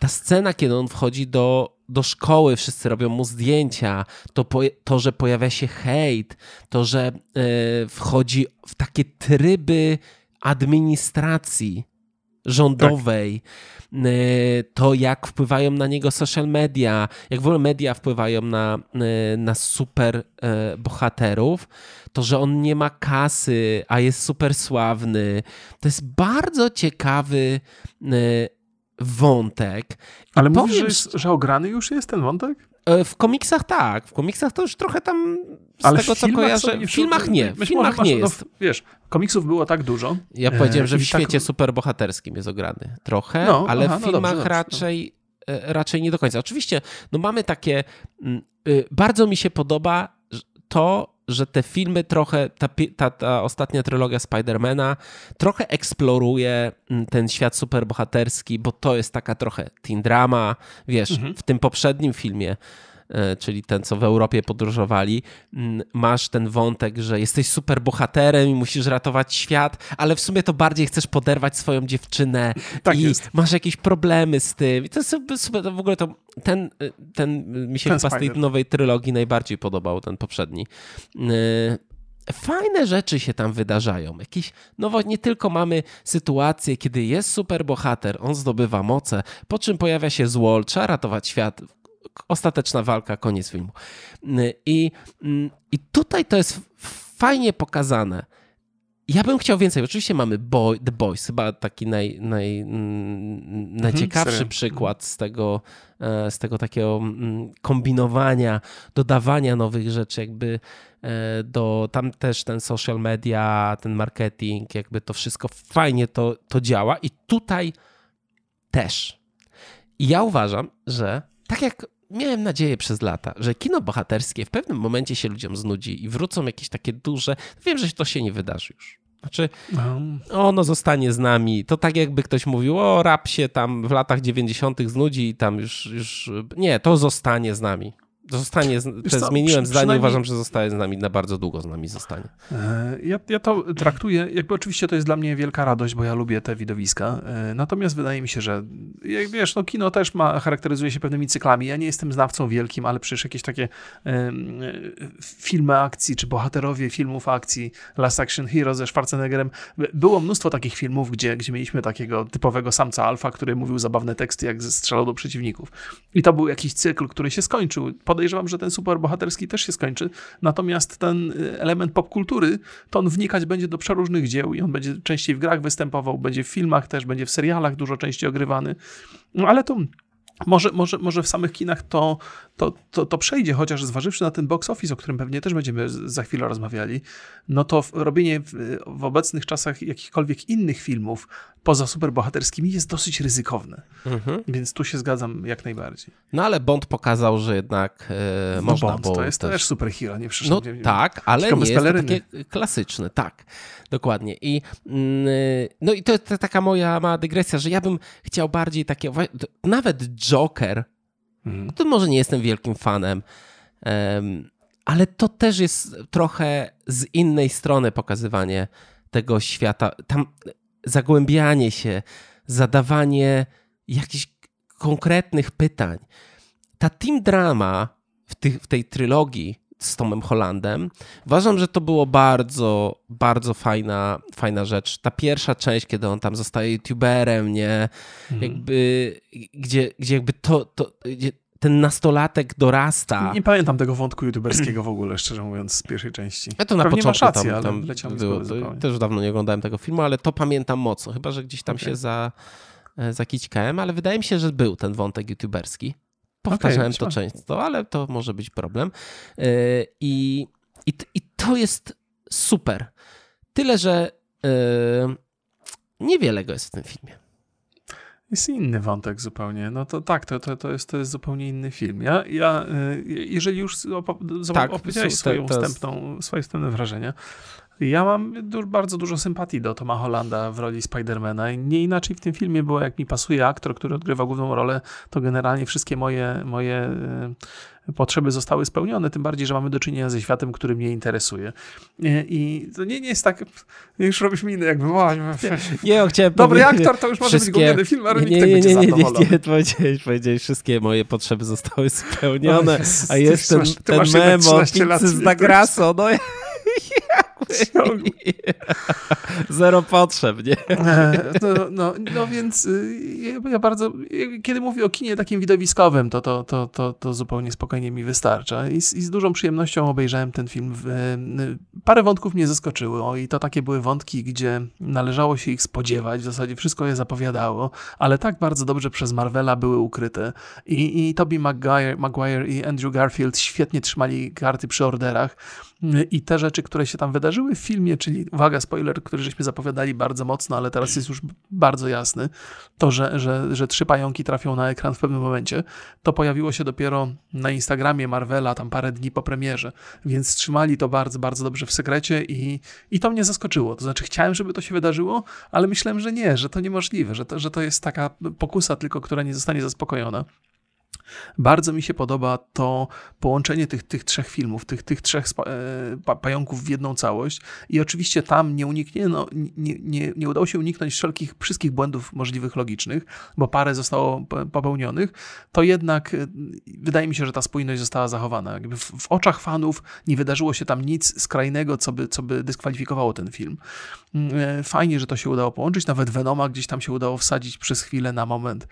Ta scena, kiedy on wchodzi do do szkoły, wszyscy robią mu zdjęcia, to, po, to że pojawia się hejt, to, że y, wchodzi w takie tryby administracji rządowej, tak. to jak wpływają na niego social media, jak w ogóle media wpływają na, y, na super bohaterów, to, że on nie ma kasy, a jest super sławny. To jest bardzo ciekawy wątek. Ale powiem, mówisz, że, że ograny już jest ten wątek? E, w komiksach tak, w komiksach to już trochę tam z Ale tego, co kojarzę. W filmach nie, w filmach nie no, jest. No, wiesz, komiksów było tak dużo. Ja powiedziałem, że w tak- świecie tak... superbohaterskim jest ograny trochę, no, ale aha, w no filmach no dobrze, raczej, dobrze. raczej nie do końca. Oczywiście, no mamy takie, mm, y, bardzo mi się podoba to, że te filmy trochę, ta, ta, ta ostatnia trylogia Spidermana trochę eksploruje mm, ten świat superbohaterski, bo to jest taka trochę teen drama, wiesz, mhm. w tym poprzednim filmie czyli ten, co w Europie podróżowali, mm, masz ten wątek, że jesteś super bohaterem i musisz ratować świat, ale w sumie to bardziej chcesz poderwać swoją dziewczynę tak i jest. masz jakieś problemy z tym. I to jest super, to w ogóle to ten, ten mi się ten chyba z tej nowej trylogii najbardziej podobał, ten poprzedni. E, fajne rzeczy się tam wydarzają. Jakieś, no nie tylko mamy sytuację, kiedy jest superbohater, on zdobywa moce, po czym pojawia się zło, trzeba ratować świat, ostateczna walka, koniec filmu. I, i tutaj to jest fajnie pokazane. Ja bym chciał więcej. Oczywiście mamy Boy, The Boys, chyba taki naj, naj, mhm, najciekawszy mhm, przykład z tego, e, z tego takiego kombinowania, dodawania nowych rzeczy, jakby e, do tam też ten social media, ten marketing, jakby to wszystko fajnie to, to działa i tutaj też. I ja uważam, że tak jak miałem nadzieję przez lata, że kino bohaterskie w pewnym momencie się ludziom znudzi i wrócą jakieś takie duże. Wiem, że to się nie wydarzy już. Znaczy, ono zostanie z nami. To tak jakby ktoś mówił, o rap się tam w latach 90. znudzi i tam już, już... Nie, to zostanie z nami. Zostanie, co, zmieniłem przy, zdanie, uważam, że zostaje z nami, na bardzo długo z nami zostanie. E, ja, ja to traktuję, jakby oczywiście to jest dla mnie wielka radość, bo ja lubię te widowiska, e, natomiast wydaje mi się, że jak wiesz, no kino też ma, charakteryzuje się pewnymi cyklami. Ja nie jestem znawcą wielkim, ale przecież jakieś takie um, filmy akcji, czy bohaterowie filmów akcji, Last Action Hero ze Schwarzeneggerem, było mnóstwo takich filmów, gdzie, gdzie mieliśmy takiego typowego samca alfa, który mówił zabawne teksty, jak strzelał do przeciwników. I to był jakiś cykl, który się skończył. Pod podejrzewam, że ten super bohaterski też się skończy. Natomiast ten y, element popkultury, to on wnikać będzie do przeróżnych dzieł i on będzie częściej w grach występował, będzie w filmach też, będzie w serialach dużo częściej ogrywany. No ale to może, może, może w samych kinach to, to, to, to przejdzie, chociaż zważywszy na ten box office, o którym pewnie też będziemy za chwilę rozmawiali, no to robienie w, w obecnych czasach jakichkolwiek innych filmów poza superbohaterskimi jest dosyć ryzykowne. Mhm. Więc tu się zgadzam jak najbardziej. No ale Bond pokazał, że jednak e, no można Bond, bo to jest też, też superhero, nie przyszło. No tak, ale nie jest to takie klasyczne, tak. Dokładnie. I, mm, no i to jest taka moja mała dygresja, że ja bym chciał bardziej takie, nawet Joker, mhm. to może nie jestem wielkim fanem, ale to też jest trochę z innej strony pokazywanie tego świata. Tam zagłębianie się, zadawanie jakichś konkretnych pytań. Ta team drama w, w tej trylogii z Tomem Hollandem. Uważam, że to było bardzo, bardzo fajna, fajna rzecz. Ta pierwsza część, kiedy on tam zostaje youtuberem, nie? Mhm. Jakby, gdzie, gdzie jakby to, to gdzie ten nastolatek dorasta. Nie, pamiętam tego wątku youtuberskiego w ogóle, szczerze mówiąc, z pierwszej części. Ja to na Pewnie początku rację, tam, tam ale było, Też dawno nie oglądałem tego filmu, ale to pamiętam mocno, chyba, że gdzieś tam okay. się za, e, zakićkałem, ale wydaje mi się, że był ten wątek youtuberski. Powtarzałem okay, to często, ale to może być problem. E, I, i, i to jest super. Tyle, że e, niewiele go jest w tym filmie. Jest inny wątek zupełnie. No to tak, to, to, to, jest, to jest zupełnie inny film. Ja, ja e, jeżeli już opo- tak, opowiedziałeś swoją wstępną, swoje wstępne wrażenia, ja mam du bardzo dużo sympatii do Toma Hollanda w roli Spidermana. Nie inaczej w tym filmie było, jak mi pasuje aktor, który odgrywa główną rolę, to generalnie wszystkie moje, moje e, potrzeby zostały spełnione, tym bardziej, że mamy do czynienia ze światem, który mnie interesuje. E, I to nie, nie jest tak, już robisz miny jakby, o, nie, <laughs> nie, chciałem Dobry aktor to już może wszystkie... być główny film, ale nie, nikt nie, nie, tak nie, nie, nie, nie, nie, powiedziałeś, wszystkie moje potrzeby zostały no, spełnione, a jest ty, ten, masz, ten mem o pizzy z no ja... <laughs> Zero potrzeb, nie? E, no, no, no więc y, ja bardzo, kiedy mówię o kinie takim widowiskowym, to, to, to, to, to zupełnie spokojnie mi wystarcza. I z, I z dużą przyjemnością obejrzałem ten film. Y, parę wątków mnie zaskoczyło i to takie były wątki, gdzie należało się ich spodziewać, w zasadzie wszystko je zapowiadało, ale tak bardzo dobrze przez Marvela były ukryte. I, i Tobey Maguire, Maguire i Andrew Garfield świetnie trzymali karty przy orderach i te rzeczy, które się tam wydarzyły w filmie, czyli uwaga, spoiler, który żeśmy zapowiadali bardzo mocno, ale teraz jest już bardzo jasny, to, że, że, że trzy pająki trafią na ekran w pewnym momencie, to pojawiło się dopiero na Instagramie Marvela tam parę dni po premierze, więc trzymali to bardzo, bardzo dobrze w sekrecie i, i to mnie zaskoczyło. To znaczy chciałem, żeby to się wydarzyło, ale myślałem, że nie, że to niemożliwe, że to, że to jest taka pokusa tylko, która nie zostanie zaspokojona. Bardzo mi się podoba to połączenie tych, tych trzech filmów, tych, tych trzech e, pająków w jedną całość. I oczywiście tam nie uniknięto, nie, nie, nie udało się uniknąć wszelkich, wszystkich błędów możliwych logicznych, bo parę zostało popełnionych. To jednak e, wydaje mi się, że ta spójność została zachowana. Jakby w, w oczach fanów nie wydarzyło się tam nic skrajnego, co by, co by dyskwalifikowało ten film. Mm, e, fajnie, że to się udało połączyć. Nawet Venoma gdzieś tam się udało wsadzić przez chwilę na moment.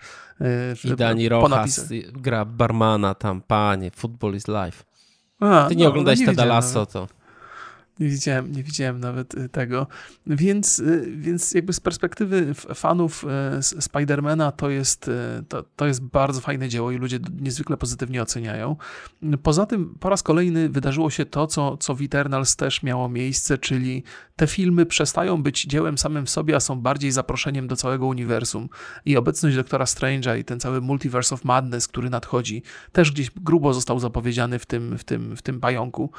I Dani Rojas gra barmana tam, panie, football is life. A, Ty nie no, oglądałeś no Tada Lasso, to... Nie widziałem, nie widziałem nawet y, tego. Więc, y, więc jakby z perspektywy fanów y, Spidermana to jest, to, to jest bardzo fajne dzieło i ludzie niezwykle pozytywnie oceniają. Poza tym po raz kolejny wydarzyło się to, co, co w Eternals też miało miejsce, czyli te filmy przestają być dziełem samym w sobie, a są bardziej zaproszeniem do całego uniwersum. I obecność Doktora Strange'a i ten cały Multiverse of Madness, który nadchodzi, też gdzieś grubo został zapowiedziany w tym, w tym, w tym pająku.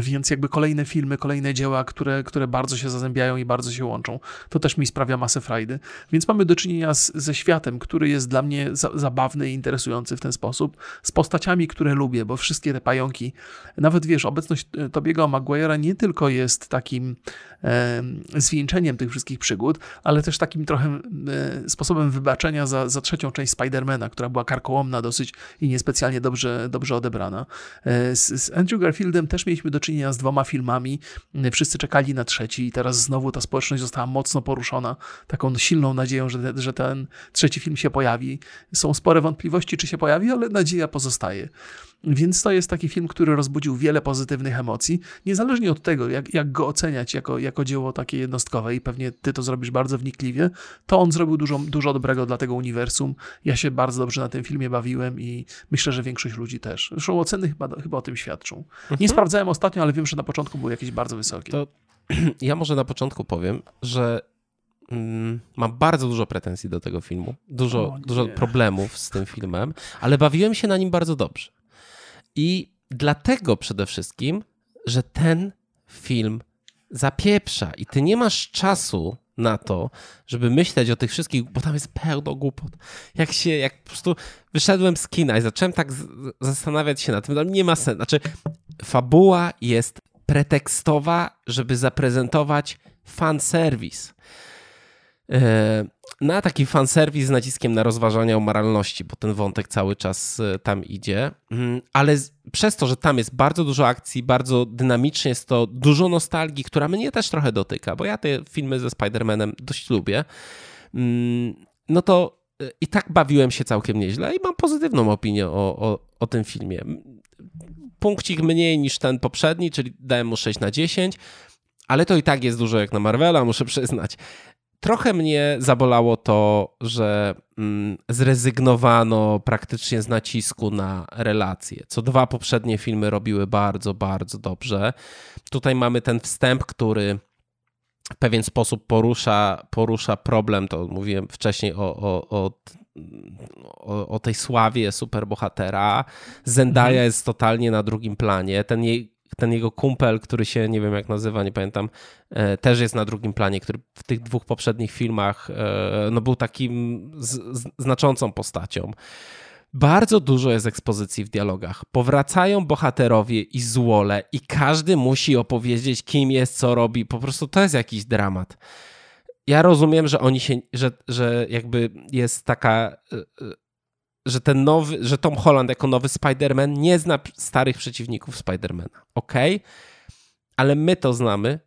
Więc jakby kolejne filmy, kolejne dzieła, które, które bardzo się zazębiają i bardzo się łączą. To też mi sprawia masę frajdy. Więc mamy do czynienia z, ze światem, który jest dla mnie za, zabawny i interesujący w ten sposób, z postaciami, które lubię, bo wszystkie te pająki, nawet wiesz, obecność Tobiego Maguire'a nie tylko jest takim zwieńczeniem tych wszystkich przygód, ale też takim trochę e, sposobem wybaczenia za, za trzecią część Spidermana, która była karkołomna dosyć i niespecjalnie dobrze, dobrze odebrana. E, z, z Andrew Garfieldem też mieliśmy do czynienia z dwoma filmami. Wszyscy czekali na trzeci i teraz znowu ta społeczność została mocno poruszona taką silną nadzieją, że, że ten trzeci film się pojawi. Są spore wątpliwości, czy się pojawi, ale nadzieja pozostaje. Więc to jest taki film, który rozbudził wiele pozytywnych emocji, niezależnie od tego, jak, jak go oceniać jako, jako dzieło takie jednostkowe i pewnie ty to zrobisz bardzo wnikliwie, to on zrobił dużo, dużo dobrego dla tego uniwersum. Ja się bardzo dobrze na tym filmie bawiłem i myślę, że większość ludzi też. Zresztą oceny chyba, chyba o tym świadczą. Nie mhm. sprawdzałem ostatnio, ale wiem, że na początku były jakieś bardzo wysokie. To <clears throat> ja może na początku powiem, że mm, mam bardzo dużo pretensji do tego filmu, dużo, dużo problemów z tym filmem, ale bawiłem się na nim bardzo dobrze. I dlatego przede wszystkim, że ten film zapieprza i ty nie masz czasu na to, żeby myśleć o tych wszystkich, bo tam jest pełno głupot. Jak się, jak po prostu wyszedłem z kina i zacząłem tak zastanawiać się nad tym, to nie ma sensu. Znaczy, fabuła jest pretekstowa, żeby zaprezentować fanserwis. E, na taki fanserwis z naciskiem na rozważania o moralności, bo ten wątek cały czas e, tam idzie. Mm, ale przez to, że tam jest bardzo dużo akcji, bardzo dynamicznie jest to dużo nostalgii, która mnie też trochę dotyka, bo ja te filmy ze Spider-Manem dość lubię. Mm, no to e, i tak bawiłem się całkiem nieźle i mam pozytywną opinię o, o, o tym filmie. Punkcik mniej niż ten poprzedni, czyli dałem mu 6 na 10, ale to i tak jest dużo jak na Marvela, muszę przyznać. Trochę mnie zabolało to, że mm, zrezygnowano praktycznie z nacisku na relacje, co dwa poprzednie filmy robiły bardzo, bardzo dobrze. Tutaj mamy ten wstęp, który w pewien sposób porusza, porusza problem, to mówiłem wcześniej o, o, o o, o, tej sławie superbohatera. Zendaya mhm. jest totalnie na drugim planie. Ten jej ten jego kumpel, który się nie wiem jak nazywa, nie pamiętam, e, też jest na drugim planie, który w tych dwóch poprzednich filmach e, no, był takim znaczącą postacią. Bardzo dużo jest ekspozycji w dialogach. Powracają bohaterowie i złole, i każdy musi opowiedzieć, kim jest, co robi. Po prostu to jest jakiś dramat. Ja rozumiem, że oni się, że, że jakby jest taka e, że ten nowy, że Tom Holland jako nowy Spider-Man nie zna starych przeciwników Spider-Mana. Ok, ale my to znamy.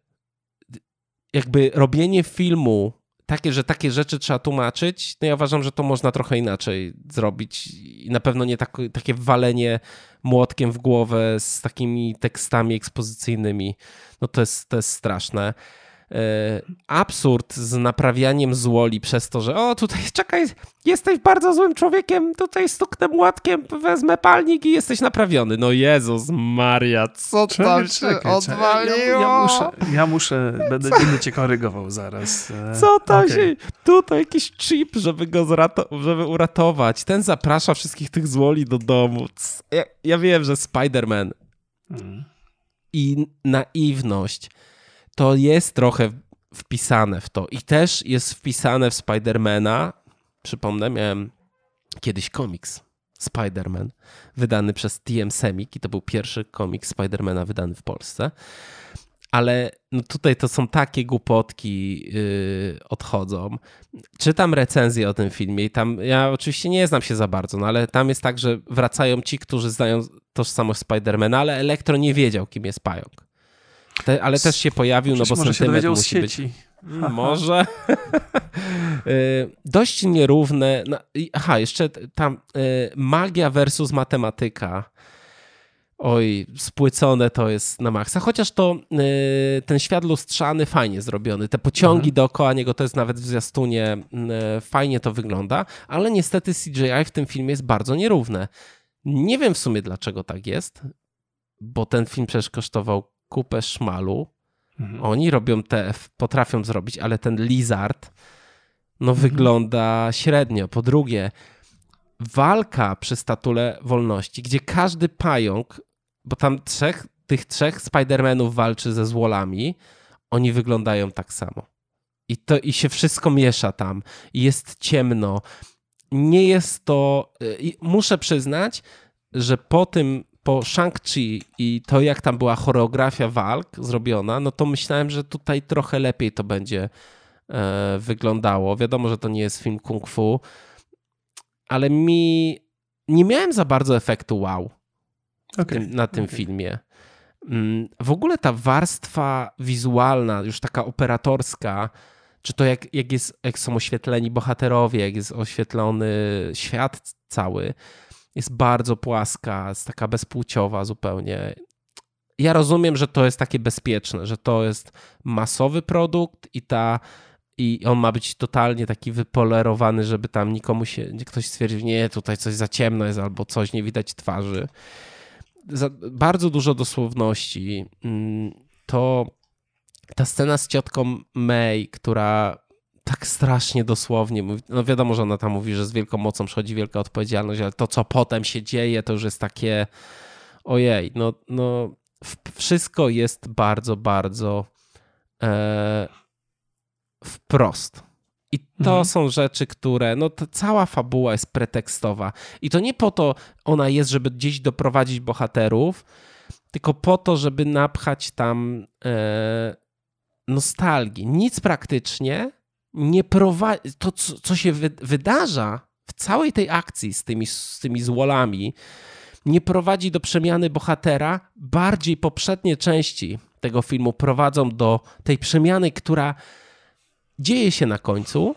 Jakby robienie filmu takie, że takie rzeczy trzeba tłumaczyć, no ja uważam, że to można trochę inaczej zrobić i na pewno nie tak, takie walenie młotkiem w głowę z takimi tekstami ekspozycyjnymi, no to jest, to jest straszne. E, absurd z naprawianiem złoli przez to, że o tutaj czekaj, jesteś bardzo złym człowiekiem, tutaj stuknę młotkiem, wezmę palnik i jesteś naprawiony. No Jezus Maria, co czekaj, tam się czekaj, odwaliło? Ja, ja, muszę, ja muszę będę, będę cię korygował zaraz. E, co tam okay. się, tutaj jakiś chip, żeby go żeby uratować. Ten zaprasza wszystkich tych złoli do domu. Ja, ja wiem, że Spider-Man hmm. i naiwność to jest trochę wpisane w to. I też jest wpisane w Spidermana. Przypomnę, miałem kiedyś komiks Spider-Man, wydany przez TM Semik i to był pierwszy komik Spidermana wydany w Polsce. Ale no tutaj to są takie głupotki yy, odchodzą. Czytam recenzję o tym filmie i tam, ja oczywiście nie znam się za bardzo, no ale tam jest tak, że wracają ci, którzy znają tożsamość Spidermana, ale Elektro nie wiedział, kim jest pająk. Te, ale też się pojawił, no bo może się dowiedział z sieci. Być... Może. <laughs> Y, dość nierówne. No, aha, jeszcze tam y, magia versus matematyka. Oj, spłycone to jest na maksa. Chociaż to y, ten świat lustrzany fajnie zrobiony. Te pociągi mhm. dookoła niego to jest nawet w zwiastunie fajnie to wygląda, ale niestety CGI w tym filmie jest bardzo nierówne. Nie wiem w sumie dlaczego tak jest, bo ten film przecież kosztował kupę szmalu. Mhm. Oni robią te, potrafią zrobić, ale ten lizard no mhm. wygląda średnio. Po drugie, walka przy statule wolności, gdzie każdy pająk, bo tam trzech, tych trzech Spidermanów walczy ze złolami, oni wyglądają tak samo. I, to, I się wszystko miesza tam. I jest ciemno. Nie jest to. Y, muszę przyznać, że po tym po Shang-Chi i to, jak tam była choreografia walk zrobiona, no to myślałem, że tutaj trochę lepiej to będzie e, wyglądało. Wiadomo, że to nie jest film kung fu, ale mi nie miałem za bardzo efektu wow okay. tym, na tym okay. filmie. Mm, w ogóle ta warstwa wizualna, już taka operatorska, czy to jak, jak, jest, jak są oświetleni bohaterowie, jak jest oświetlony świat cały, jest bardzo płaska, jest taka bezpłciowa zupełnie. Ja rozumiem, że to jest takie bezpieczne, że to jest masowy produkt i ta i on ma być totalnie taki wypolerowany, żeby tam nikomu się, ktoś stwierdził, nie, tutaj coś za ciemno jest albo coś, nie widać twarzy. Za, bardzo dużo dosłowności. Mm, to ta scena z ciotką May, która tak strasznie dosłownie. No wiadomo, że ona tam mówi, że z wielką mocą przychodzi wielka odpowiedzialność, ale to, co potem się dzieje, to już jest takie ojej, no, no wszystko jest bardzo, bardzo e, wprost. I to mhm. są rzeczy, które, no cała fabuła jest pretekstowa. I to nie po to ona jest, żeby gdzieś doprowadzić bohaterów, tylko po to, żeby napchać tam e, nostalgii. Nic praktycznie nie prowadzi, to co, co się wy, wydarza w całej tej akcji z tymi, z tymi złolami, nie prowadzi do przemiany bohatera. Bardziej poprzednie części tego filmu prowadzą do tej przemiany, która dzieje się na końcu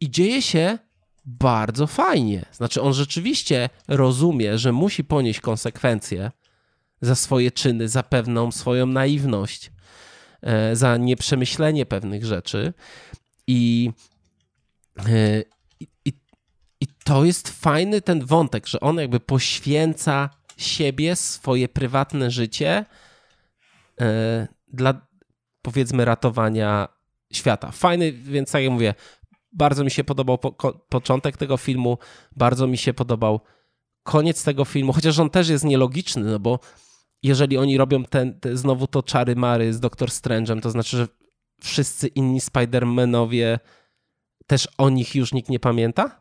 i dzieje się bardzo fajnie. Znaczy, on rzeczywiście rozumie, że musi ponieść konsekwencje za swoje czyny, za pewną swoją naiwność, e, za nieprzemyślenie pewnych rzeczy. I, e, i, I to jest fajny ten wątek, że on jakby poświęca siebie, swoje prywatne życie e, dla powiedzmy ratowania świata. Fajny, więc tak jak mówię, bardzo mi się podobał po, początek tego filmu, bardzo mi się podobał koniec tego filmu, chociaż on też jest nielogiczny, no bo jeżeli oni robią ten, te, znowu to czary mary z Doktor Strange'em, to znaczy, że wszyscy inni Spider-Manowie też o nich już nikt nie pamięta?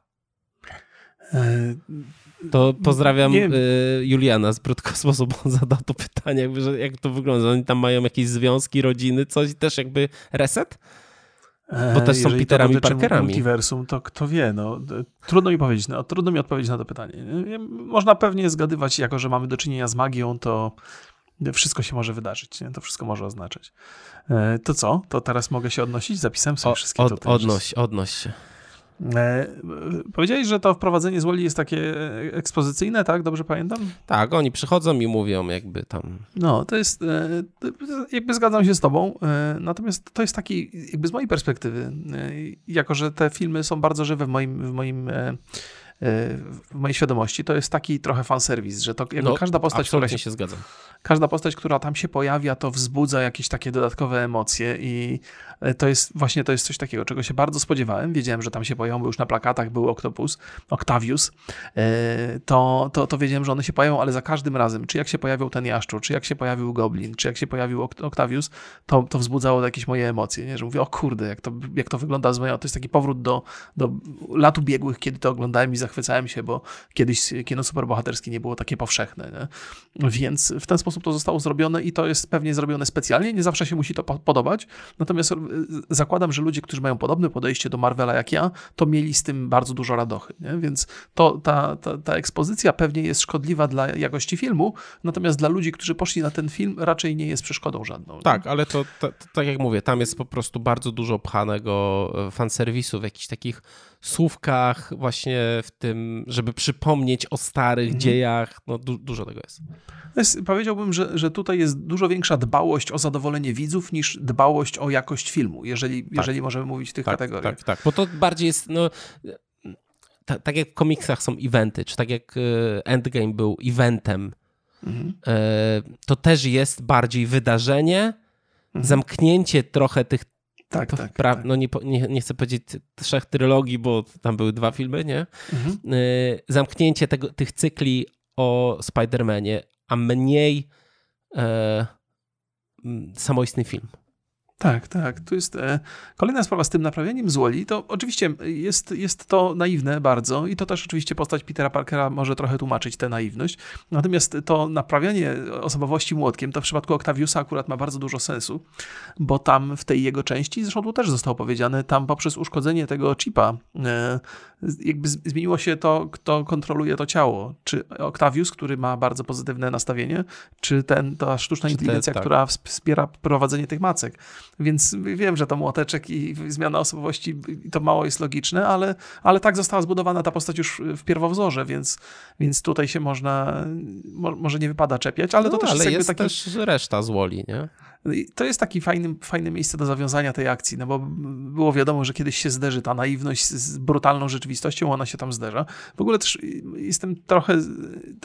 E, to pozdrawiam nie. Y, Juliana z Brudkosmosu, bo on zadał to pytanie, jakby, że jak to wygląda. Oni tam mają jakieś związki, rodziny, coś też jakby reset? Bo też są Peterami to Parkerami. multiversum, to kto wie, no, trudno mi powiedzieć, no, trudno mi odpowiedzieć na to pytanie. Można pewnie zgadywać, jako że mamy do czynienia z magią, to wszystko się może wydarzyć, nie? to wszystko może oznaczać. E, to co? To teraz mogę się odnosić? Zapisałem sobie o, wszystkie od, tutaj. Odnoś, odnoś się. E, powiedziałeś, że to wprowadzenie z Woli jest takie ekspozycyjne, tak? Dobrze pamiętam? Tak, oni przychodzą i mówią jakby tam... No, to jest, e, jakby zgadzam się z tobą, e, natomiast to jest taki, jakby z mojej perspektywy, jako że te filmy są bardzo żywe w moim, w moim w mojej świadomości, to jest taki trochę fanserwis, że to no, każda postać, która się, się zgadzam. Każda postać, która tam się pojawia, to wzbudza jakieś takie dodatkowe emocje i e, to jest właśnie to jest coś takiego, czego się bardzo spodziewałem. Wiedziałem, że tam się pojawią, bo już na plakatach był Octopus, Octavius. E, to, to, to wiedziałem, że one się pojawią, ale za każdym razem, czy jak się pojawił ten jaszczur, czy jak się pojawił Goblin, czy jak się pojawił Octavius, to, to wzbudzało jakieś moje emocje, nie? że mówię, o kurde, jak to, jak to wygląda z moją, to jest taki powrót do, do lat ubiegłych, kiedy to oglądałem i za zachwycałem się, bo kiedyś kino superbohaterskie nie było takie powszechne. Nie? Więc w ten sposób to zostało zrobione i to jest pewnie zrobione specjalnie. Nie zawsze się musi to podobać. Natomiast zakładam, że ludzie, którzy mają podobne podejście do Marvela jak ja, to mieli z tym bardzo dużo radochy. Nie? Więc to, ta, ta, ta ekspozycja pewnie jest szkodliwa dla jakości filmu, natomiast dla ludzi, którzy poszli na ten film, raczej nie jest przeszkodą żadną. Tak, ale to, to, to, tak jak mówię, tam jest po prostu bardzo dużo pchanego e, fanserwisu w jakichś takich słówkach, właśnie w tym, żeby przypomnieć o starych mhm. dziejach. No, du dużo tego jest. jest. Powiedziałbym, że, że tutaj jest dużo większa dbałość o zadowolenie widzów niż dbałość o jakość filmu, jeżeli, tak. jeżeli możemy mówić w tych tak, kategoriach. Tak, tak, bo to bardziej jest. No, tak jak w komiksach są eventy, czy tak jak e, Endgame był eventem, mhm. E, to też jest bardziej wydarzenie, mhm. zamknięcie trochę tych tak, tak, pra- tak. No nie, nie, nie, chcę powiedzieć trzech trylogii, bo tam były dwa filmy, nie? Mhm. Y, zamknięcie tego, tych cykli o Spider-Manie, a mniej e, samoistny film. Tak, tak. Tu jest e, kolejna sprawa z tym naprawianiem złoli. To oczywiście jest, jest to naiwne bardzo i to też oczywiście postać Petera Parkera może trochę tłumaczyć tę naiwność. Natomiast to naprawianie osobowości młotkiem to w przypadku Octaviusa akurat ma bardzo dużo sensu, bo tam w tej jego części, zresztą tu też zostało powiedziane, tam poprzez uszkodzenie tego chipa e, jakby zmieniło się to, kto kontroluje to ciało. Czy Octavius, który ma bardzo pozytywne nastawienie, czy ten, ta sztuczna czy inteligencja, te, tak. która wspiera prowadzenie tych macek. Więc wiem, że to młoteczek i zmiana osobowości to mało jest logiczne, ale, ale tak została zbudowana ta postać już w pierwowzorze, więc, więc tutaj się można, mo, może nie wypada czepiać, ale no, to też ale jest, jest taki... też reszta z Woli, nie? To jest taki fajny, fajne miejsce do zawiązania tej akcji, no bo było wiadomo, że kiedyś się zderzy ta naiwność z brutalną rzeczywistością, ona się tam zderza. W ogóle też jestem trochę,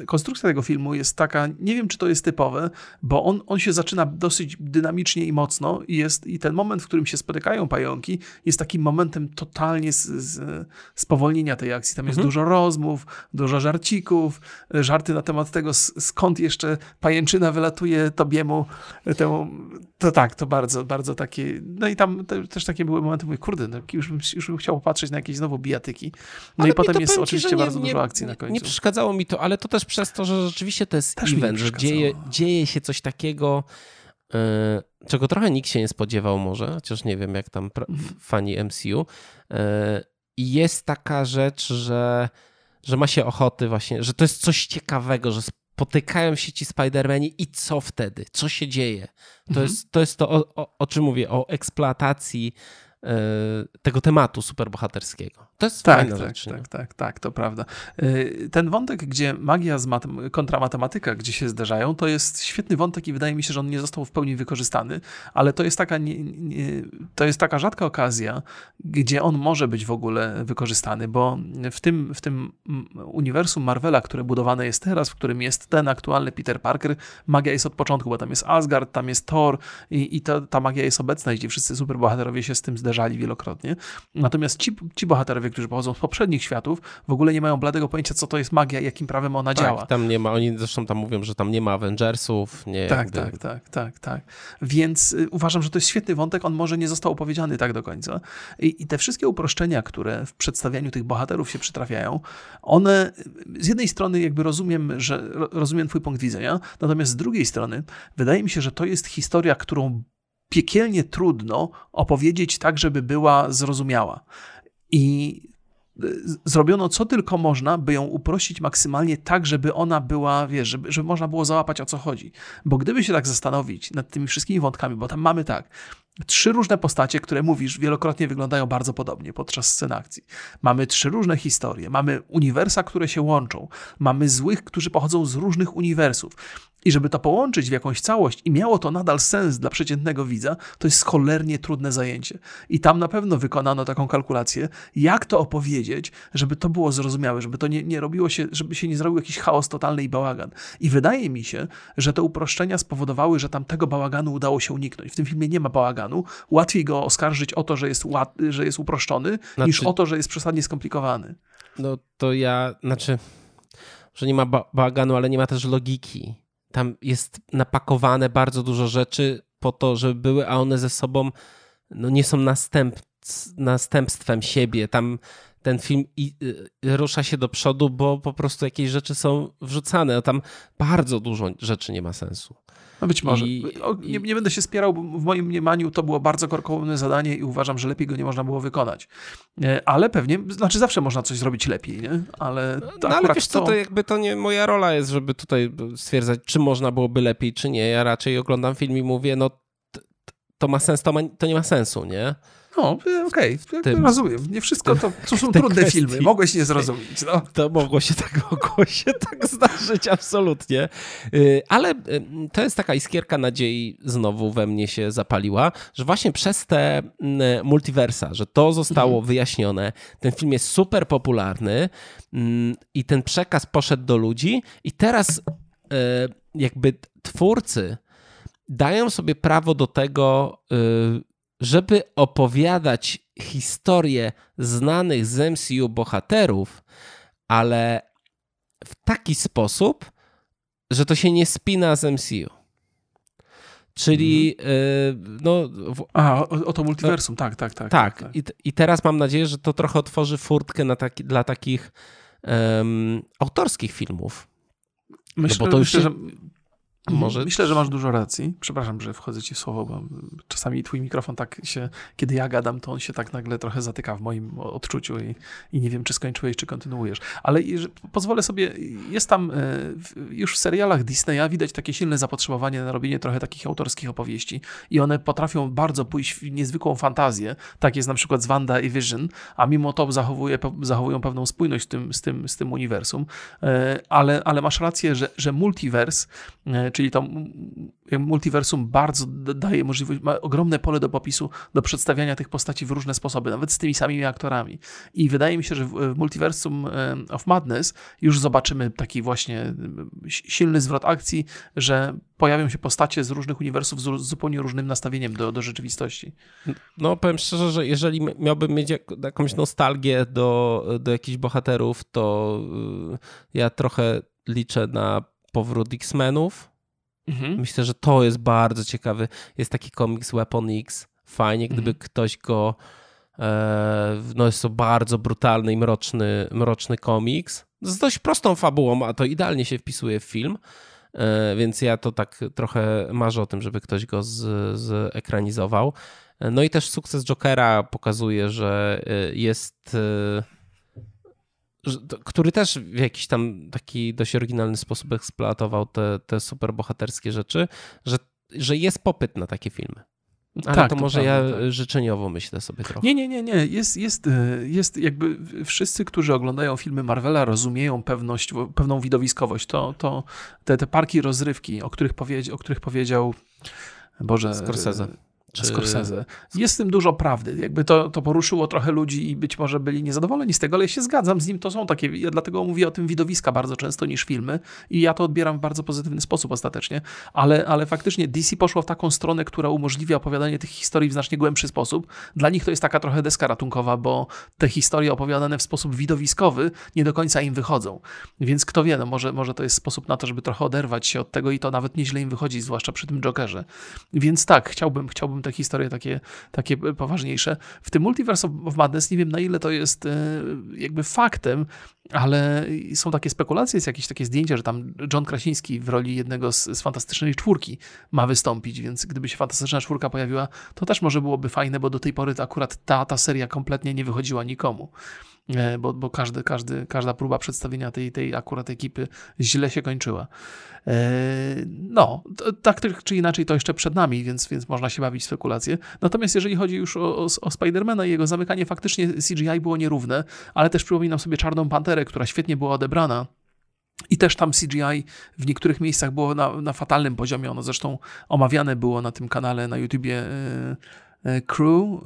konstrukcja tego filmu jest taka, nie wiem czy to jest typowe, bo on, on się zaczyna dosyć dynamicznie i mocno i jest, i ten moment, w którym się spotykają pająki, jest takim momentem totalnie z, z spowolnienia tej akcji. Tam jest mhm. dużo rozmów, dużo żarcików, żarty na temat tego, skąd jeszcze pajęczyna wylatuje tobiemu, temu to tak, to bardzo, bardzo takie. No i tam te, też takie były momenty, mówię, kurde, no, już, bym, już bym chciał popatrzeć na jakieś znowu bijatyki. No ale i potem jest oczywiście nie, bardzo nie, dużo akcji na końcu. Nie przeszkadzało mi to, ale to też przez to, że rzeczywiście to jest też event, że dzieje, dzieje się coś takiego, czego trochę nikt się nie spodziewał może, chociaż nie wiem, jak tam mhm. fani MCU. Yy, I jest taka rzecz, że że ma się ochoty właśnie, że to jest coś ciekawego, że spotykają się ci Spider-Mani i co wtedy? Co się dzieje? To, mhm. jest, to jest to, o, o, o czym mówię, o eksploatacji E, tego tematu superbohaterskiego. To jest tak, fajna tak, rzecz. Tak, tak, tak, to prawda. E, ten wątek, gdzie magia z matem- kontra matematyka, gdzie się zderzają, to jest świetny wątek i wydaje mi się, że on nie został w pełni wykorzystany, ale to jest taka, nie, nie, to jest taka rzadka okazja, gdzie on może być w ogóle wykorzystany, bo w tym, w tym uniwersum Marvela, które budowane jest teraz, w którym jest ten aktualny Peter Parker, magia jest od początku, bo tam jest Asgard, tam jest Thor i, i to, ta magia jest obecna, gdzie wszyscy superbohaterowie się z tym zderzają zdarzali wielokrotnie. Natomiast ci, ci bohaterowie, którzy pochodzą z poprzednich światów, w ogóle nie mają bladego pojęcia, co to jest magia i jakim prawem ona tak, działa. tam nie ma, oni zresztą tam mówią, że tam nie ma Avengersów. Nie, tak, jakby... tak, tak, tak, tak. Więc y, uważam, że to jest świetny wątek, on może nie został opowiedziany tak do końca. I, i te wszystkie uproszczenia, które w przedstawianiu tych bohaterów się przytrafiają, one z jednej strony jakby rozumiem, że rozumiem twój punkt widzenia, natomiast z drugiej strony wydaje mi się, że to jest historia, którą piekielnie trudno opowiedzieć tak, żeby była zrozumiała. I y, zrobiono co tylko można, by ją uprościć maksymalnie tak, żeby ona była, wiesz, żeby, żeby można było załapać o co chodzi. Bo gdyby się tak zastanowić nad tymi wszystkimi wątkami, bo tam mamy tak, trzy różne postacie, które mówisz, wielokrotnie wyglądają bardzo podobnie podczas scen akcji. Mamy trzy różne historie, mamy uniwersa, które się łączą, mamy złych, którzy pochodzą z różnych uniwersów. I żeby to połączyć w jakąś całość i miało to nadal sens dla przeciętnego widza, to jest cholernie trudne zajęcie. I tam na pewno wykonano taką kalkulację, jak to opowiedzieć, żeby to było zrozumiałe, żeby to nie, nie robiło się, żeby się nie zrobił jakiś chaos totalny i bałagan. I wydaje mi się, że te uproszczenia spowodowały, że tam tego bałaganu udało się uniknąć. W tym filmie nie ma bałaganu. Łatwiej go oskarżyć o to, że jest, łat, że jest uproszczony, znaczy, niż o to, że jest przesadnie skomplikowany. No to ja, znaczy, że nie ma bałaganu, ale nie ma też logiki tam jest napakowane bardzo dużo rzeczy po to, żeby były, a one ze sobą no, nie są następ, następstwem siebie. Tam ten film i, y, rusza się do przodu, bo po prostu jakieś rzeczy są wrzucane. No tam bardzo dużo rzeczy nie ma sensu. No być może. I, o, nie, nie, będę się spierał, bo w moim mniemaniu to było bardzo korkołomne zadanie i uważam, że lepiej go nie można było wykonać. E, ale pewnie, znaczy zawsze można coś zrobić lepiej, nie? Ale to no, ale wiesz co, to jakby to nie moja rola jest, żeby tutaj stwierdzać, czy można byłoby lepiej, czy nie. Ja raczej oglądam film i mówię, no to ma sens, to, ma, to nie ma sensu, nie? No, okej, okay. rozumiem. Nie wszystko to, to są trudne kwestii. filmy. Mogłeś nie zrozumieć. No. To mogło się tak, mogło się tak zdarzyć, absolutnie. Y, ale y, to jest taka iskierka nadziei znowu we mnie się zapaliła, że właśnie przez te mm, multiversa, że to zostało mhm. wyjaśnione, ten film jest super popularny mm, i ten przekaz poszedł do ludzi i teraz y, jakby twórcy dają sobie prawo do tego, żeby opowiadać historię znanych z MCU bohaterów, ale w taki sposób, że to się nie spina z MCU. Czyli mm. no. W... A, o, o, to multiversum, tak, tak, tak. Tak, tak. I, i teraz mam nadzieję, że to trochę otworzy furtkę na taki, dla takich um, autorskich filmów. Myślę, no bo to już myślę, się... że Mhm. Może... Myślę, że masz dużo racji. Przepraszam, że wchodzę ci w słowo, bo czasami twój mikrofon tak się, kiedy ja gadam, to on się tak nagle trochę zatyka w moim odczuciu i, i nie wiem, czy skończyłeś, czy kontynuujesz. Ale pozwolę sobie, jest tam e, już w serialach Disneya widać takie silne zapotrzebowanie na robienie trochę takich autorskich opowieści i one potrafią bardzo pójść w niezwykłą fantazję. Tak jest na przykład z Wanda i Vision, a mimo to zachowuje, zachowują pewną spójność z tym, z tym, z tym uniwersum. E, ale, ale masz rację, że, że multiverse e, czyli to multiversum bardzo daje możliwość, ma ogromne pole do popisu, do przedstawiania tych postaci w różne sposoby, nawet z tymi samymi aktorami. I wydaje mi się, że w multiversum of Madness już zobaczymy taki właśnie silny zwrot akcji, że pojawią się postacie z różnych uniwersów z zupełnie różnym nastawieniem do, do rzeczywistości. No, powiem szczerze, że jeżeli miałbym mieć jakąś nostalgię do, do jakichś bohaterów, to y, ja trochę liczę na powrót X-Menów, Mhm. Myślę, że to jest bardzo ciekawy. Jest taki komiks Weapon X. Fajnie, gdyby mhm. ktoś go. E, no jest to bardzo brutalny i mroczny, mroczny komiks. Z dość prostą fabułą, a to idealnie się wpisuje w film. E, więc ja to tak trochę marzę o tym, żeby ktoś go z, zekranizował. E, no i też sukces Jokera pokazuje, że jest który też w jakiś tam taki dość oryginalny sposób eksploatował te, te superbohaterskie rzeczy, że, że jest popyt na takie filmy. Ale tak, to, to może prawda, ja tak. życzeniowo myślę sobie trochę. Nie, nie, nie, nie. Jest, jest, e, jest jakby wszyscy, którzy oglądają filmy Marvela, rozumieją pewność, pewną widowiskowość. To, to te, te parki rozrywki, o których, powiedzi, o których powiedział Boże. Scorsese. Czy... Scorsese. Jest w tym dużo prawdy. Jakby to, to poruszyło trochę ludzi i być może byli niezadowoleni z tego, ale ja się zgadzam z nim. To są takie, ja dlatego mówię o tym widowiska bardzo często niż filmy i ja to odbieram w bardzo pozytywny sposób ostatecznie, ale, ale faktycznie DC poszło w taką stronę, która umożliwia opowiadanie tych historii w znacznie głębszy sposób. Dla nich to jest taka trochę deska ratunkowa, bo te historie opowiadane w sposób widowiskowy nie do końca im wychodzą. Więc kto wie, no może, może to jest sposób na to, żeby trochę oderwać się od tego i to nawet nieźle im wychodzi, zwłaszcza przy tym Jokerze. Więc tak, chciałbym, chciałbym te historie takie, takie poważniejsze. W tym Multiverse of Madness nie wiem na ile to jest e, jakby faktem, ale są takie spekulacje, jest jakieś takie zdjęcie, że tam John Krasiński w roli jednego z, z Fantastycznej Czwórki ma wystąpić, więc gdyby się Fantastyczna Czwórka pojawiła, to też może byłoby fajne, bo do tej pory akurat ta, ta seria kompletnie nie wychodziła nikomu. E, bo, bo każdy, każdy, każda próba przedstawienia tej, tej akurat ekipy źle się kończyła. E, no, tak czy inaczej to jeszcze przed nami, więc, więc można się bawić spekulacje. Natomiast jeżeli chodzi już o, o, o Spidermana i jego zamykanie, faktycznie CGI było nierówne, ale też przypominam sobie Czarną Panterę, która świetnie była odebrana. I też tam CGI w niektórych miejscach było na, na fatalnym poziomie. Ono zresztą omawiane było na tym kanale na YouTubie. Yy, crew,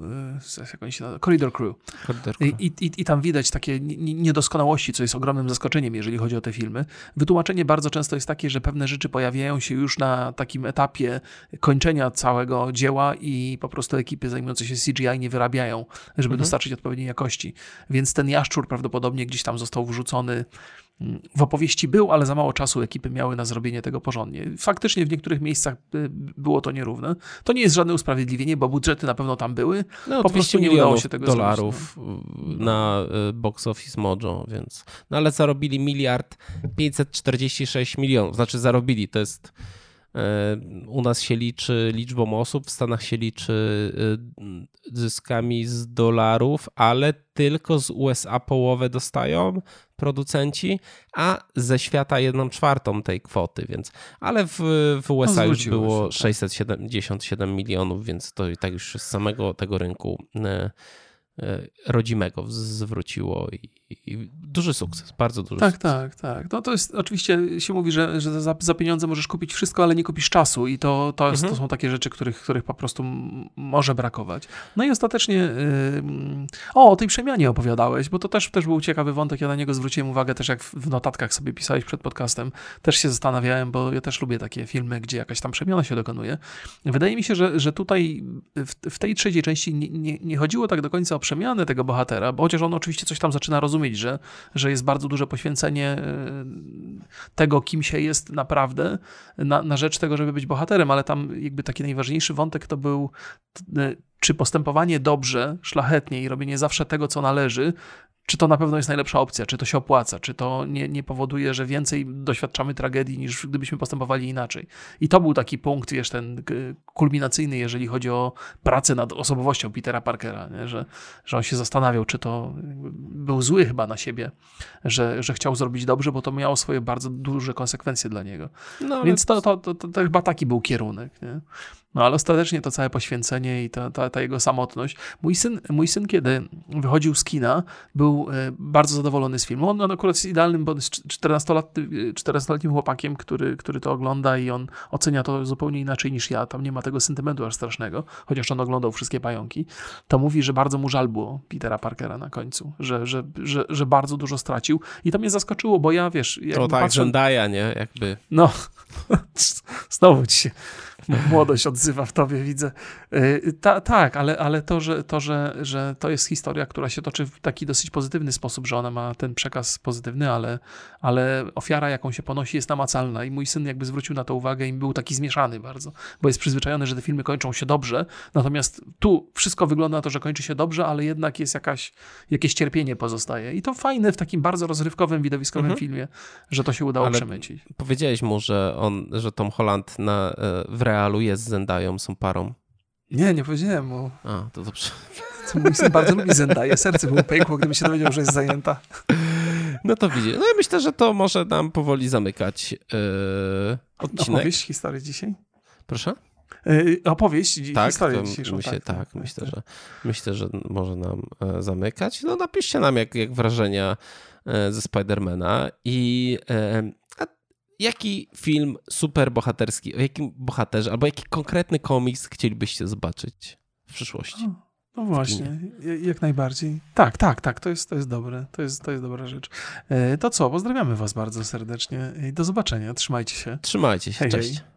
e, jak oni się nazywa? Corridor Crew. Corridor Crew. I, i, I tam widać takie niedoskonałości, co jest ogromnym zaskoczeniem, jeżeli chodzi o te filmy. Wytłumaczenie bardzo często jest takie, że pewne rzeczy pojawiają się już na takim etapie kończenia całego dzieła i po prostu ekipy zajmujące się CGI nie wyrabiają, żeby mhm. dostarczyć odpowiedniej jakości. Więc ten jaszczur prawdopodobnie gdzieś tam został wrzucony w opowieści był, ale za mało czasu ekipy miały na zrobienie tego porządnie. Faktycznie w niektórych miejscach y, było to nierówne. To nie jest żadne usprawiedliwienie, bo budżety na pewno tam były. No, po prostu nie udało się tego dolarów zrobić, no. na y, box office Mojo, więc. No ale zarobili miliard 546 milionów. Znaczy zarobili, to jest u nas się liczy liczbą osób, w Stanach się liczy e, zyskami z dolarów, ale tylko z USA połowę dostają producenci, a ze świata jedną czwartą tej kwoty, więc ale w, w USA no, już było się, 677 tak. milionów, więc to i tak już z samego tego rynku e, rodzimego zwróciło i, i duży sukces, bardzo duży tak, sukces. Tak, tak, tak. No to jest, oczywiście się mówi, że, że za, za pieniądze możesz kupić wszystko, ale nie kupisz czasu i to, to, mhm. to są takie rzeczy, których, których po prostu może brakować. No i ostatecznie yy, o, o tej przemianie opowiadałeś, bo to też, też był ciekawy wątek, ja na niego zwróciłem uwagę też jak w notatkach sobie pisałeś przed podcastem, też się zastanawiałem, bo ja też lubię takie filmy, gdzie jakaś tam przemiana się dokonuje. Wydaje mi się, że, że tutaj w, w tej trzeciej części nie, nie, nie chodziło tak do końca o przemianę tego bohatera, bo chociaż on oczywiście coś tam zaczyna rozumieć, rozumieć, że, że jest bardzo duże poświęcenie e, tego, kim się jest naprawdę, na, na rzecz tego, żeby być bohaterem, ale tam jakby taki najważniejszy wątek to był e, czy postępowanie dobrze, szlachetnie i robienie zawsze tego, co należy, czy to na pewno jest najlepsza opcja, czy to się opłaca, czy to nie, nie powoduje, że więcej doświadczamy tragedii niż gdybyśmy postępowali inaczej. I to był taki punkt, wiesz, ten kulminacyjny, jeżeli chodzi o pracę nad osobowością Petera Parkera, nie? Że, że on się zastanawiał, czy to był zły chyba na siebie, że, że chciał zrobić dobrze, bo to miało swoje bardzo duże konsekwencje dla niego. No, Więc to, to, to, to, chyba taki był kierunek. Nie? No ale ostatecznie to całe poświęcenie i ta, ta, ta, jego samotność. Mój syn, mój syn, kiedy wychodził z kina, był e, bardzo zadowolony z filmu. On, on akurat jest idealnym, bo jest 14-letnim 14 chłopakiem, który, który to ogląda i on ocenia to zupełnie inaczej niż ja. Tam nie ma tego sentymentu aż strasznego, chociaż on oglądał wszystkie pająki. To mówi, że bardzo mu żal było Petera Parkera na końcu, że, że, że, że bardzo dużo stracił. I to mnie zaskoczyło, bo ja, wiesz... To tak, patrzę... Nie? Jakby... No, <laughs> znowu ci się młodość odzywa w tobie, widzę. Y, ta, tak, ale, ale to, że, to że, że to jest historia, która się toczy w taki dosyć pozytywny sposób, że ona ma ten przekaz pozytywny, ale, ale ofiara, jaką się ponosi, jest namacalna i mój syn jakby zwrócił na to uwagę i był taki zmieszany bardzo, bo jest przyzwyczajony, że te filmy kończą się dobrze, natomiast tu wszystko wygląda na to, że kończy się dobrze, ale jednak jest jakaś, jakieś cierpienie pozostaje. I to fajne w takim bardzo rozrywkowym, widowiskowym mhm. filmie, że to się udało ale przemycić. Powiedziałeś mu, że on, że Tom Holland na, e, w realu jest z Zendają, są parą. Nie, nie powiedziałem mu. A, to dobrze. To mój syn bardzo lubi Zendaya. Serce było pękło, gdyby się dowiedział, że jest zajęta. No to widzi. No i myślę, że to może nam powoli zamykać yy, odcinek. Opowieść historii dzisiaj? Proszę? Yy, opowieść tak, historię dzisiejszą. Myślę, tak, tak, tak, myślę, tak. Że, myślę, że może nam e, zamykać. No napiszcie nam, jak, jak wrażenia ze Spidermana i jaki film superbohaterski, o jakim bohaterze, albo jaki konkretny komiks chcielibyście zobaczyć w przyszłości? no właśnie, jak najbardziej. Tak, tak, tak, to jest, to jest dobre, to jest, to jest dobra rzecz. E, to co, pozdrawiamy was bardzo serdecznie i do zobaczenia, trzymajcie się. Trzymajcie się, hej, cześć. Hej.